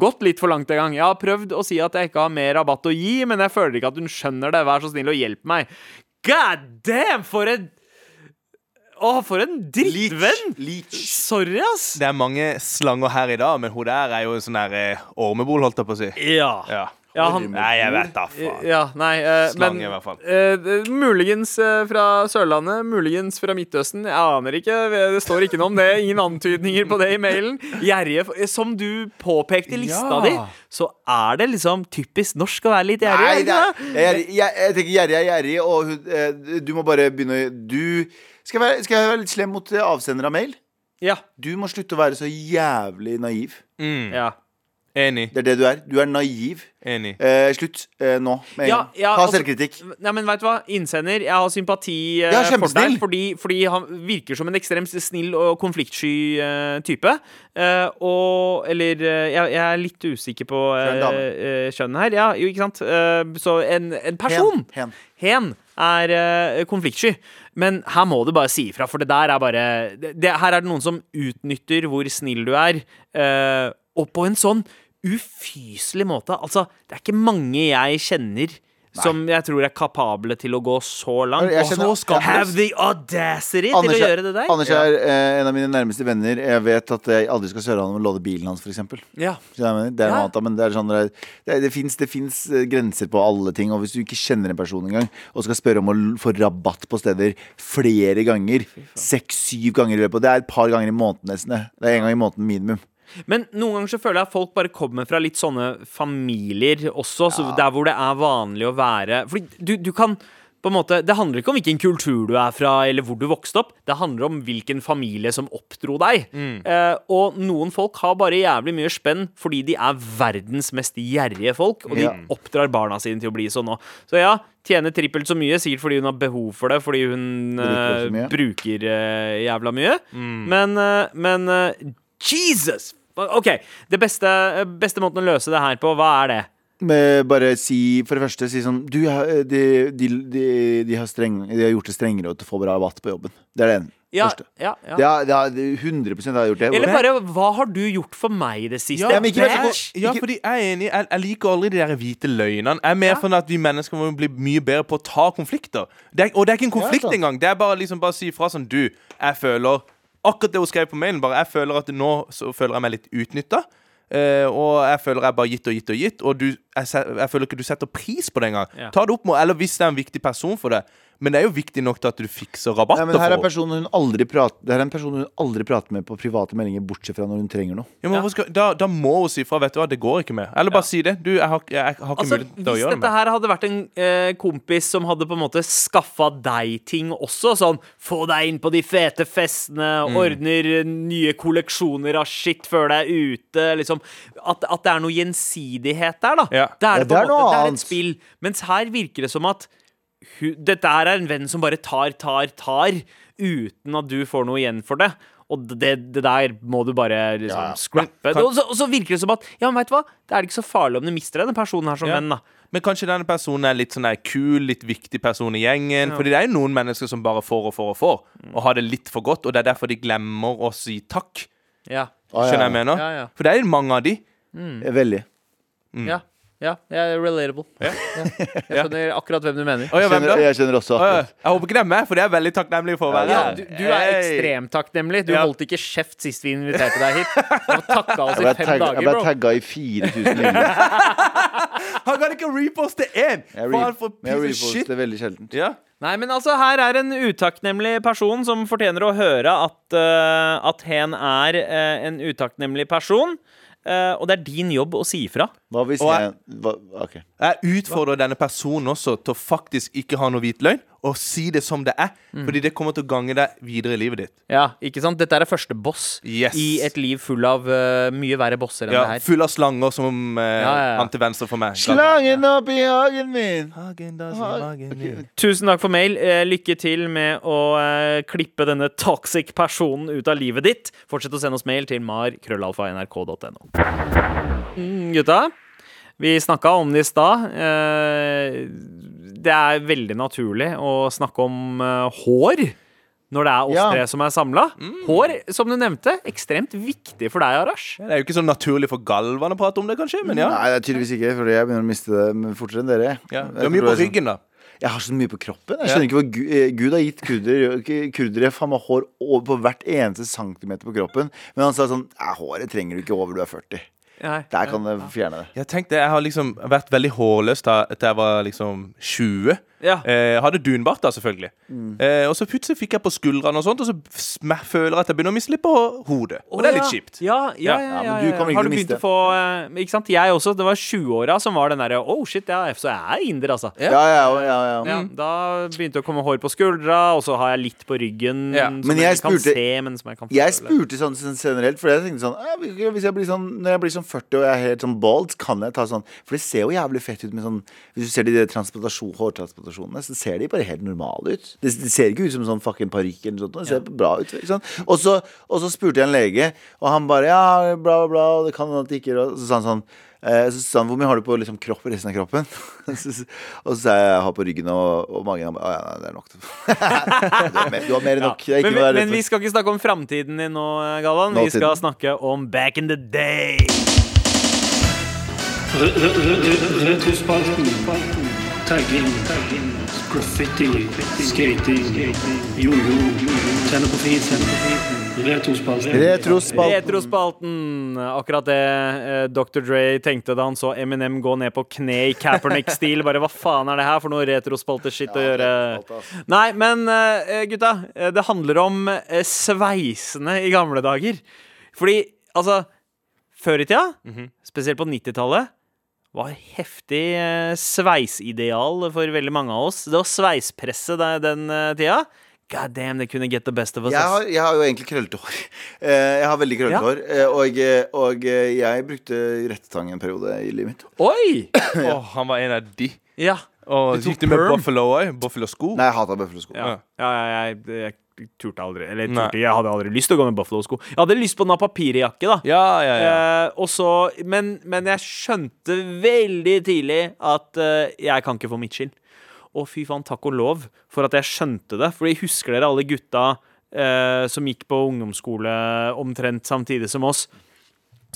gått litt for langt en gang. Jeg har prøvd å si at jeg ikke har mer rabatt å gi, men jeg føler ikke at hun skjønner det. Vær så snill og hjelp meg. God damn, for en Å, for en drittvenn! Leech. Sorry, ass. Det er mange slanger her i dag, men hun der er jo en sånn der eh, ormebol, holdt jeg på å si. Ja. Ja. Ja, han, Nei, jeg vet da faen. ja, nei, eh, Slange, men i hvert fall. eh, muligens eh, fra Sørlandet, muligens fra Midtøsten. Jeg aner ikke. Det står ikke noe om det. Ingen antydninger på det i mailen. Gjerrige eh, Som du påpekte i lista Ja. di, så er det liksom typisk norsk å være litt gjerrig. Nei, det er, jeg, er jeg, jeg tenker gjerrig er gjerrig, og eh, du må bare begynne å Du skal, jeg være, skal jeg være litt slem mot eh, avsender av mail? Ja. Du må slutte å være så jævlig naiv. Mm. ja. Enig. Det er det du er. Du er naiv. Enig. Eh, slutt eh, nå med Ja, ja, Ta altså- selvkritikk. Nei, men vet du hva? Innsender, jeg har sympati eh, Ja, for deg. Fordi, fordi han virker som en ekstremt snill og konfliktsky eh, type. Eh, og Eller eh, jeg, jeg er litt usikker på er en uh, her. Ja, jo, ikke sant? Eh, så en, en person. Hen. Hen. er eh, konfliktsky. Men her må du bare si ifra, for det der er bare det, det, Her er det noen som utnytter hvor snill du er, eh, og på en sånn ufyselig måte. Altså, det er ikke mange jeg kjenner som jeg tror er kapable til å gå så langt. Jeg Og så skal have the audacity Anders til å gjøre det der. Anders er eh, en av mine nærmeste venner. Jeg vet at jeg aldri skal søre han om å låne bilen hans, f.eks. Ja. Det er noe Ja. annet, men det er sånn det, er- det, fins, det fins eh, grenser på alle ting. Og hvis du ikke kjenner en person engang, og skal spørre om å få rabatt på steder flere ganger, seks-syv ganger i løpet Det er et par ganger i måneden nesten. Det er en gang i måneden minimum. Men noen ganger så føler jeg at folk bare kommer fra litt sånne familier også, så der hvor det er vanlig å være Fordi du, du kan på en måte, Det handler ikke om hvilken kultur du er fra, eller hvor du vokste opp. Det handler om hvilken familie som oppdro deg. Eh, og noen folk har bare jævlig mye spenn fordi de er verdens mest gjerrige folk, og de Ja. oppdrar barna sine til å bli sånn òg. Så ja, tjener trippelt så mye, sikkert fordi hun har behov for det, fordi hun Bruker eh, bruker eh, jævla mye. Men, eh, men Jesus! OK. Det beste, beste måten å løse det her på, hva er det? Med bare si for det første si sånn Du, de, de, de, de, har, streng, de har gjort det strengere til å få bra rabatt på jobben. Det er det ene. Ja, ja, ja. Det har, det er 100 har gjort det. Eller bare Hva har du gjort for meg i det siste? Ja, men ikke. Ja, fordi jeg er enig. Jeg, jeg liker aldri de der hvite løgnene. Jeg er mer for at vi mennesker må bli mye bedre på å ta konflikter. Det er, og det er ikke en konflikt engang. Det er bare liksom bare si fra sånn Du, jeg føler Akkurat det hun skrev på mailen. Bare jeg føler at nå så føler jeg meg litt utnytta. og jeg føler jeg bare gitt og gitt og gitt, og du, jeg, jeg føler ikke du setter pris på det engang. Ja. Ta det opp med Eller hvis det er en viktig person for det. Men det er jo viktig nok til at du fikser rabatter Nei, men her er hun aldri prater, det her er en person hun aldri prater med på private meldinger, bortsett fra når hun trenger noe. Ja, men ja. skal, da, da må hun si fra. Vet du hva, det går ikke med. Eller bare si det. Du, jeg har, jeg, jeg, har ikke Altså, mulighet til å hvis gjøre det dette her hadde vært en eh, kompis som hadde på en måte skaffa deg ting også, sånn få deg inn på de fete festene, Mm. ordner nye kolleksjoner av shit før det er ute, liksom At, at det er noe gjensidighet der, da. Ja. Det er Ja, det på det måte. Det er et spill. Mens her virker det som at dette her er en venn som bare tar, tar, tar, uten at du får noe igjen for det. Og det, det der må du bare liksom Ja, ja. scrappe. Kan- Og, så, og så virker det som at Ja, men vet du hva? Det er ikke så farlig om du mister denne personen her som Ja. venn, da. Men kanskje denne personen er litt sånn der kul, litt viktig person i gjengen. Fordi det er jo noen mennesker som bare får og får og får, og har det litt for godt. Og det er derfor de glemmer å si takk. Ja. Ah, Skjønner jeg mener? Ja, ja. For det er jo mange av de. Mm. Veldig. Ja, ja, jeg er relatable. Ja. Jeg skjønner akkurat hvem du mener. Å, ja, hvem jeg kjenner også akkurat. Jeg håper ikke det er meg, for det er veldig takknemlig for å være. her. du, du er ekstremt takknemlig. Du holdt ikke kjeft sist vi inviterte deg hit. Du har takka oss Jeg i ble, dager, bro. jeg ble tagga i 4000 (laughs) linjer. Han kan ikke reposte én! Jeg, re for jeg piece of shit. reposter veldig sjeldent. Ja. Nei, men altså, her er en utakknemlig person som fortjener å høre at, uh, at hen er uh, en utakknemlig person. Uh, og det er din jobb å si ifra. Hva hvis Og jeg hva, OK. Jeg utfordrer denne personen også til å faktisk ikke ha noe hvit løgn, og si det som det er. Fordi det kommer til å gange deg videre i livet ditt. Ja, ikke sant? Dette er første boss Yes. i et liv full av uh, mye verre bosser enn Ja, det her. full av slanger som uh, Ja, ja, ja. han til venstre for meg. Slangen opp i hagen min! Hagen, da, hagen hagen min. Tusen takk for mail. Eh, lykke til med å uh, klippe denne toxic personen ut av livet ditt. Fortsett å sende oss mail til mar.krøllalfa.nrk.no. Mm, gutta, vi snakka om det i stad. Eh, det er veldig naturlig å snakke om eh, hår. Når det er oss Ja. tre som er samla. Hår, som du nevnte, ekstremt viktig for deg, Arash. Det er jo ikke så naturlig for Galvan å prate om det, kanskje, men ja. Nei, det er tydeligvis ikke, for jeg begynner å miste det men fortere enn dere. ja. Du har mye på ryggen, da. Jeg har så mye på kroppen. Jeg skjønner ikke hva Gud, eh, har gitt kurdere Kurdere faen meg hår over på hvert eneste centimeter på kroppen. Men han sa sånn Håret trenger du ikke over du er 40. Nei. Der kan du fjerne det. Jeg tenkte, jeg har liksom vært veldig hårløs da til jeg var liksom 20. Ja. Eh, hadde dunbart, da, selvfølgelig. Eh, og så plutselig fikk jeg på skuldrene, og sånt Og så føler jeg at jeg begynner å miste litt på hodet. Og det er litt kjipt. Ja, ja, ja, Ja, du Har du begynt å få eh, Ikke sant, jeg også. Det var 20-åra som var den derre Oh shit, ja, så jeg er inder, altså. Ja, ja, ja, ja. Ja, da begynte det å komme hår på skuldra, og så har jeg litt på ryggen Ja. som Men jeg, jeg kan se, men som jeg kan Jeg spurte sånn, sånn generelt, for jeg tenkte sånn «Ja, Hvis jeg blir sånn Når jeg blir sånn 40 og jeg er helt sånn bald, kan jeg ta sånn For det ser jo jævlig fett ut med sånn Hvis du ser de der transplantasjon, hårtransplantasjonene, så ser de bare helt normale ut. Det, det ser ikke ut som sånn fucking parykk eller noe sånt. Det ser bra ut. Ikke sant? Og, så, og så spurte jeg en lege, og han bare ja, bla, bla, bla, det kan hende at det ikke Og så sa han sånn Eh, så sa han hvor mye har du på liksom, kropp, resten av kroppen? Og så sa jeg jeg har på ryggen og, og magen. «Å, ja, nei, det er nok. du, har mer, du har mer enn nok. Det er ikke Men, noe men vi skal ikke snakke om framtiden din nå, Galvan. Vi skal snakke om back in the day. Retrospalten. Tagging. Graffiti. Skating. Jojo. Tenne på fisen. Retrospalten. Retrospalten. Retrospalten. Akkurat det eh, Dr. Dre tenkte da han så Eminem gå ned på kne i Kaepernick-stil. Bare hva faen er det her for noe retrospalteshit å gjøre? Nei, men eh, gutta, eh, det handler om eh, sveisene i gamle dager. Fordi, altså Før i tida, spesielt på 90-tallet, var heftig eh, sveisideal for veldig mange av oss. Det var sveispresse der, den eh, tida. God damn, det kunne get the best of us. Jeg har, jeg har jo egentlig krøllete hår. (laughs) Eh, Jeg har veldig krøllete Ja. hår. Og, og jeg brukte rettetang en periode i livet mitt. Oi! Åh, (coughs) han var en av de. Ja. Og Du tok gikk du med? Buffalo òg? Buffalo-sko? Nei, jeg hata bøffelsko. Ja, ja, ja jeg, jeg turte aldri Eller turte, jeg hadde aldri lyst til å gå med Buffalo-sko. Jeg hadde lyst på den papirjakke, da. Ja, ja, ja. Eh, så, men, men jeg skjønte veldig tidlig at eh, jeg kan ikke få midtskill. Og fy faen, takk og lov for at jeg skjønte det. Fordi husker dere alle gutta eh, som gikk på ungdomsskole omtrent samtidig som oss?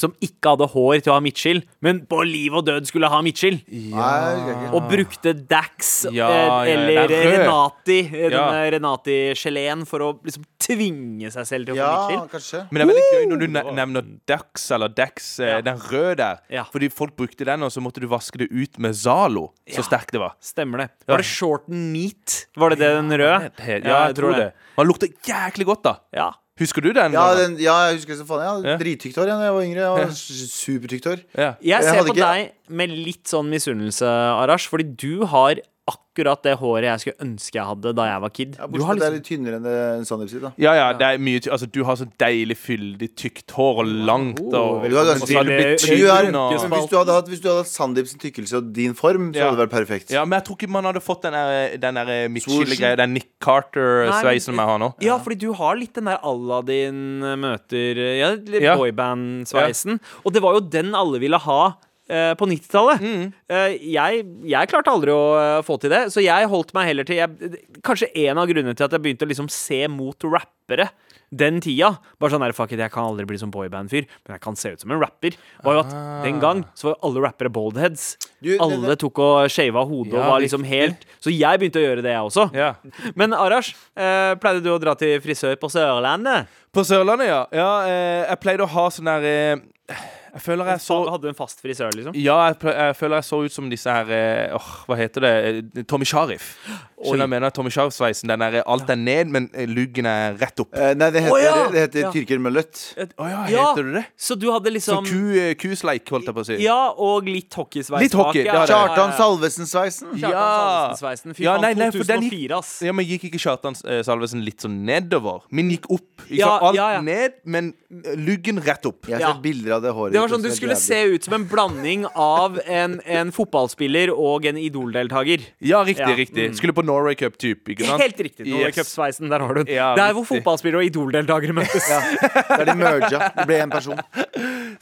Som ikke hadde hår til å ha midtskill, men på liv og død skulle ha midtskill. Ikke. Og brukte Dax Ja, eh, ja, eller den. Renati, eh, Ja. denne Renati-geleen, for å liksom tvinge seg selv til å få Ja, midtskill. kanskje. Men det er veldig gøy når du nevner Dax eller Dex, eh, Ja. den røde der. Ja. Fordi folk brukte den, og så måtte du vaske det ut med Zalo. Så Ja. sterk det var. Stemmer det. Var det shorten meat? Var det det den røde? Ja, jeg tror det. Man lukter jæklig godt, da. Ja. Husker du den? Ja, den, ja, jeg husker så faen. Jeg Ja. hadde drittykt hår ja, da jeg var yngre. Jeg var supertykt hår. ja. Jeg Jeg ser på ikke- deg med litt sånn misunnelse, Arash, fordi du har akkurat det håret jeg skulle ønske jeg hadde da jeg var kid. Ja, Du Bortsett at det er liksom litt tynnere enn det Sandeep sitt. da Ja, ja, det er mye Altså, du har så deilig fyldig, tykt hår og langt og oh, og så har du blitt tynn og hvis, du hadde hatt, hvis du hadde hatt Sandeep sin tykkelse og din form, så Ja. hadde det vært perfekt. Ja, men jeg tror ikke man hadde fått den der, den der midtskillegreia, den Nick Carter-sveisen jeg har nå. Ja, fordi du har litt den der Aladdin møter Ja, Ja. boyband-sveisen. Og det var jo den alle ville ha. Eh, På 90-tallet. Mm. Uh, jeg, jeg klarte aldri å eh, få til det, så jeg holdt meg heller til jeg, Kanskje en av grunnene til at jeg begynte å liksom se mot rappere den tida. Bare sånn der, fuck it, Jeg kan aldri bli som boyband-fyr, men jeg kan se ut som en rapper. Var jo at Den gang så var jo alle rappere baldheads. Du, alle det- tok og shava hodet og var liksom helt Så jeg begynte å gjøre det, jeg også. Ja. Men Arash, eh, pleide du å dra til frisør på Sørlandet? På Sørlandet, ja. ja eh, jeg pleide å ha sånn der eh, Jeg føler jeg så Hadde du en fast frisør, liksom? Ja, jeg, jeg føler jeg så ut som disse her eh, åh, Hva heter det? Eh, Tommy Sharif. Skjønner jeg mener? Tommy Sharif-sveisen. Den er alt er ned, men eh, luggen er rett opp. Eh, nei, det heter, oh, ja! det heter Ja. tyrkermøllett. Å ja, Ja. heter det det? Så du hadde liksom eh, kusleik, holdt jeg på å si. Ja, og litt hockeysveis Litt hockey, bak. Kjartan Salvesen-sveisen. Ja. Salvesen-sveisen. Fy faen, nei, nei, for den 2004, ass. Ja, men Gikk ikke Kjartan eh, Salvesen litt sånn nedover? Min gikk opp. Ikke Ja. Alt ja, ja. ned, men eh, luggen rett opp. Jeg har Ja. sett bilder av det håret. Var sånn Du skulle se ut som en blanding av en, en fotballspiller og en Idol-deltaker. Ja, riktig. Ja, riktig mm. Skulle på Norway ikke sant? Helt riktig. Norway Yes. Cup-sveisen, der har du den. Ja, det er hvor fotballspillere og Idol-deltakere møtes. (laughs) Der de merger. Det ble én person.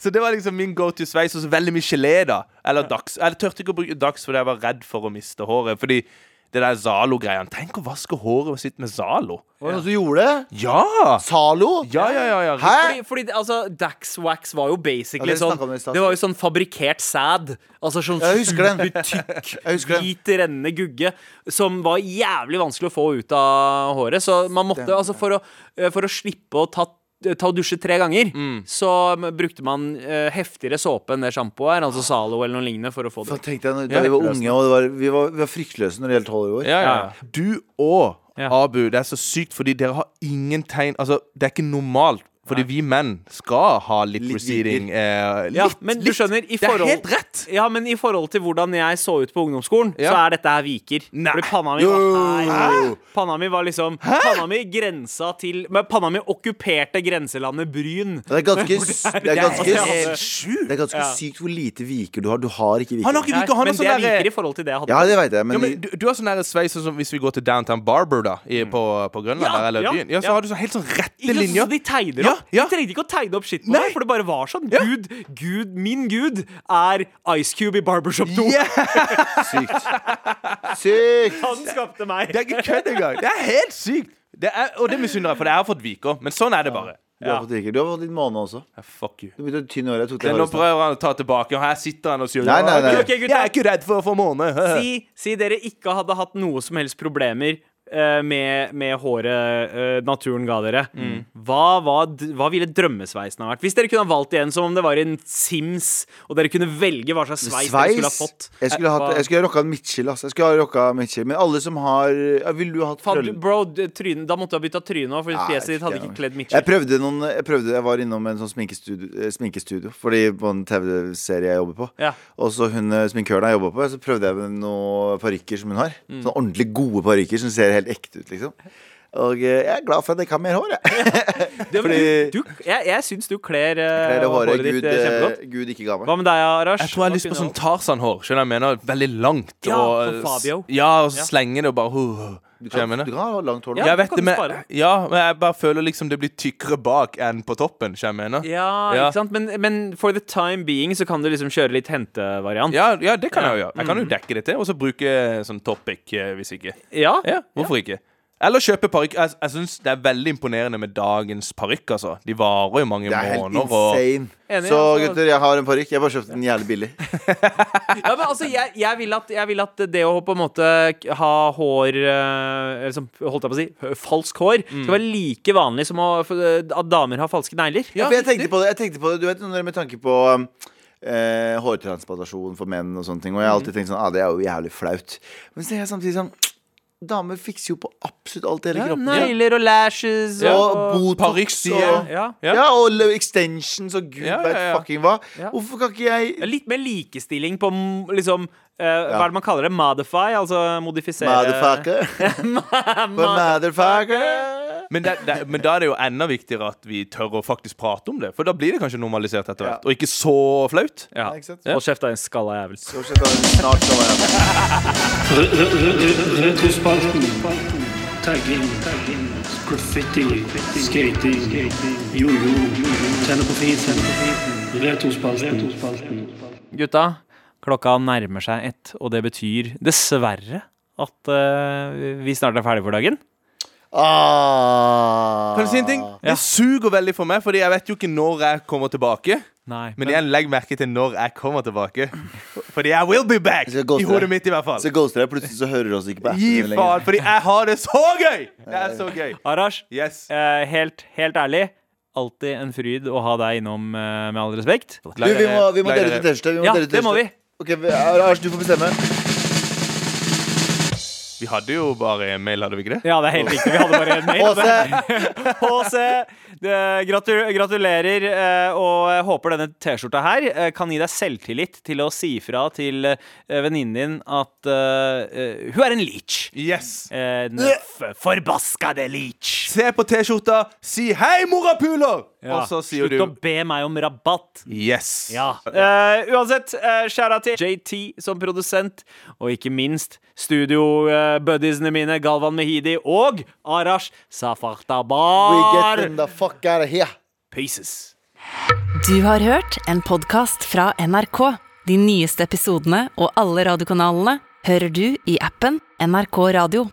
Så det var liksom min go to sveis. Og så veldig mye gelé, da. Eller dags. Jeg turte ikke å bruke dags fordi jeg var redd for å miste håret. Fordi det der Zalo-greiene Tenk å vaske håret sitt med Zalo. Var det noen som gjorde det? Ja! Zalo? Ja, ja, ja. ja. Hæ? Fordi, fordi altså, Dax Wax var jo basically Ja, det sånn snakket vi om i stad. Det var jo sånn fabrikkert sæd. Altså sånn Jeg husker den. tykk, Jeg husker den. hvit, rennende gugge som var jævlig vanskelig å få ut av håret. Så man måtte, altså for å, for å slippe å ta Ta og dusje tre ganger, Mm. så brukte man uh, heftigere såpe enn det sjampoet er, altså Zalo eller noe lignende, for å få det. For tenkte jeg, Da vi var unge, og det var, vi, var, vi var fryktløse når det gjaldt håret vårt. Ja, ja. Du og Ja. Abu, det er så sykt fordi dere har ingen tegn Altså, det er ikke normalt. Fordi vi menn skal ha litt, Litt receding. Eh, litt, Ja, men du skjønner, i Det er helt rett. Ja, men i forhold til hvordan jeg så ut på ungdomsskolen, så er dette her viker. Nei. Fordi panna mi var her. Panna mi var liksom Panna mi grensa til Men panna mi okkuperte grenselandet Bryn. Det er ganske, (laughs) det er ganske, sjukt. det er ganske sykt hvor lite viker du har. Du har ikke viker. Han har ikke viker, han men har sånn det er der- viker i forhold til det jeg hadde. Ja, det vet jeg, men, Ja, men du, du har sånn der sveis som hvis vi går til Downtown Barber da i, på, på Grønland Ja, der, eller ja, byen. Ja, så ja. har du sånn helt sånn rette linjer. så de tegner Ja, opp. Ja. Jeg trengte ikke å tegne opp shit på Nei. meg, for det bare var sånn. Ja. Gud, Gud, min gud er Ice Cube i Barbershop 2. (laughs) Sykt. Sykt! Han skapte meg. Det er ikke kødd engang. Det er helt sykt. Det er, og det misunner jeg, for jeg har fått vika. Men sånn er det bare. Du har fått drikke. Du har fått litt måne også. Yeah, fuck you. Du begynte å tynne håret. Jeg tok det Men nå prøver han å ta tilbake, og her sitter han og sier Nei, nei, nei. Okay, gutta. Jeg er ikke redd for å få måne. Si, si dere ikke hadde hatt noe som helst problemer med, med håret eh, naturen ga dere. Mm. Hva, hva, hva ville drømmesveisen ha vært? Hvis dere kunne ha valgt igjen som om det var en Sims, og dere kunne velge hva slags sveis, dere skulle ha fått. Jeg skulle, hatt, jeg skulle ha rocka en Mitchell, Altså. Jeg skulle ha rocka Mitchell. Men alle som har Ville du ha hatt Faen, bro, tryne, da måtte du ha bytta tryne òg, for fjeset ditt hadde ikke kledd jeg. Jeg prøvde noen Jeg, prøvde, jeg var innom en sånn sminkestudio, eh, sminkestudio Fordi på en TV-serie jeg jobber på. Ja. Og så hun eh, sminkøren jeg jobber på, så prøvde jeg med noen parykker som hun har. Mm. Sånn ordentlig gode parykker som ser helt ekte ut, liksom. Og eh, jeg er glad for at jeg ikke har mer hår, jeg. (laughs) Det, Fordi- du, jeg jeg syns du kler eh, Kler det håret håret ditt Gud, eh, eh, kjempegodt. Gud ikke ga meg. Hva med deg, Arash? Jeg tror jeg har lyst på sånn Tarzan-hår. Skjønner du hva jeg mener? Veldig langt. Ja, og, som Fabio. Ja, og så Ja. slenge det og bare uh, Du Skjønner du langt hår nå. Ja, jeg vet kan det, men, spare. ja, men jeg bare føler liksom det blir tykkere bak enn på toppen. Skjønner jeg mener? Ja, Ja. ikke sant? Men, men for the time being så kan du liksom kjøre litt hentevariant. Ja, ja, det kan jeg jo gjøre. Jeg kan Mm. jo dekke det til, og så bruke sånn topic eh, hvis ikke. Ja. Ja, hvorfor ikke? Eller kjøpe parykk. Jeg, jeg syns det er veldig imponerende med dagens parykk, altså. De varer jo mange Det er helt måneder. Og, insane. Enig, så altså. gutter, jeg har en parykk. Jeg bare kjøpte den jævlig billig. (laughs) (laughs) Ja, men altså, jeg, jeg, vil at, jeg vil at det å på en måte k- ha hår eh, eller som, Holdt jeg på å si hø- falsk hår Mm. skal være like vanlig som å, for, eh, at damer har falske negler. Ja, for jeg tenkte på det, jeg tenkte på det Du vet når det med tanke på um, eh, hårtransplantasjon for menn og sånne ting. Og jeg har alltid tenkt sånn ah, det er jo jævlig flaut. Men så er jeg samtidig sånn Damer fikser jo på absolutt alt i hele Ja, kroppen. negler og lashes Og og Botox Parykk, og ja. Ja. ja. og extensions og gud Ja, ja, ja. fucking hva. Ja. Hvorfor kan ikke jeg Litt mer likestilling på liksom eh, Hva er det man kaller det? Modify? Altså modifisere Motherfucker. (laughs) Motherfucker. Men, det, det, men da er det jo enda viktigere at vi tør å faktisk prate om det. For da blir det kanskje normalisert etter hvert. Og ikke så flaut. Ja. Ja. Og kjeft, av en skalla jævel. Retrospalten. Tagging. Graffiti. Skating. Jojo. Tenne på fisen. Retrospalten. Gutta, klokka nærmer seg ett, og det betyr dessverre at uh, vi snart er ferdige for dagen. Ah. Kan du si en ting? Det suger veldig for meg, Fordi jeg vet jo ikke når jeg kommer tilbake. Nei, Men igjen, legg merke til når jeg kommer tilbake. Fordi jeg will be back! I hodet mitt, i hvert fall. Så ghoster jeg, plutselig så hører du oss ikke på Gi faen, fordi jeg har det så gøy! Det er så gøy. Arash, Yes. eh, helt, helt ærlig, alltid en fryd å ha deg innom, eh, med all respekt. Du, vi må, vi må dele ut. T-skjorte. Ja, det må vi. Ok, Arash, du får bestemme. Vi hadde jo bare mail, hadde vi ikke det? Ja, det er helt riktig. Vi hadde bare en mail. HC, (laughs) gratulerer, eh, og jeg håper denne T-skjorta her eh, kan gi deg selvtillit til å si fra til eh, venninnen din at eh, hun er en leech. Yes. En forbaskede leech. Se på T-skjorta, si 'hei, morapuler'! Ja, Og så sier Slutt å be meg om rabatt. yes. Ja. Uh, uansett, uh, skjæra til JT som produsent, og ikke minst studio-buddiesene mine Galvan Mehidi og Arash Safartabar. We get in the fuck out of here. Pieces. Du har hørt en podkast fra NRK. De nyeste episodene og alle radiokanalene hører du i appen NRK Radio.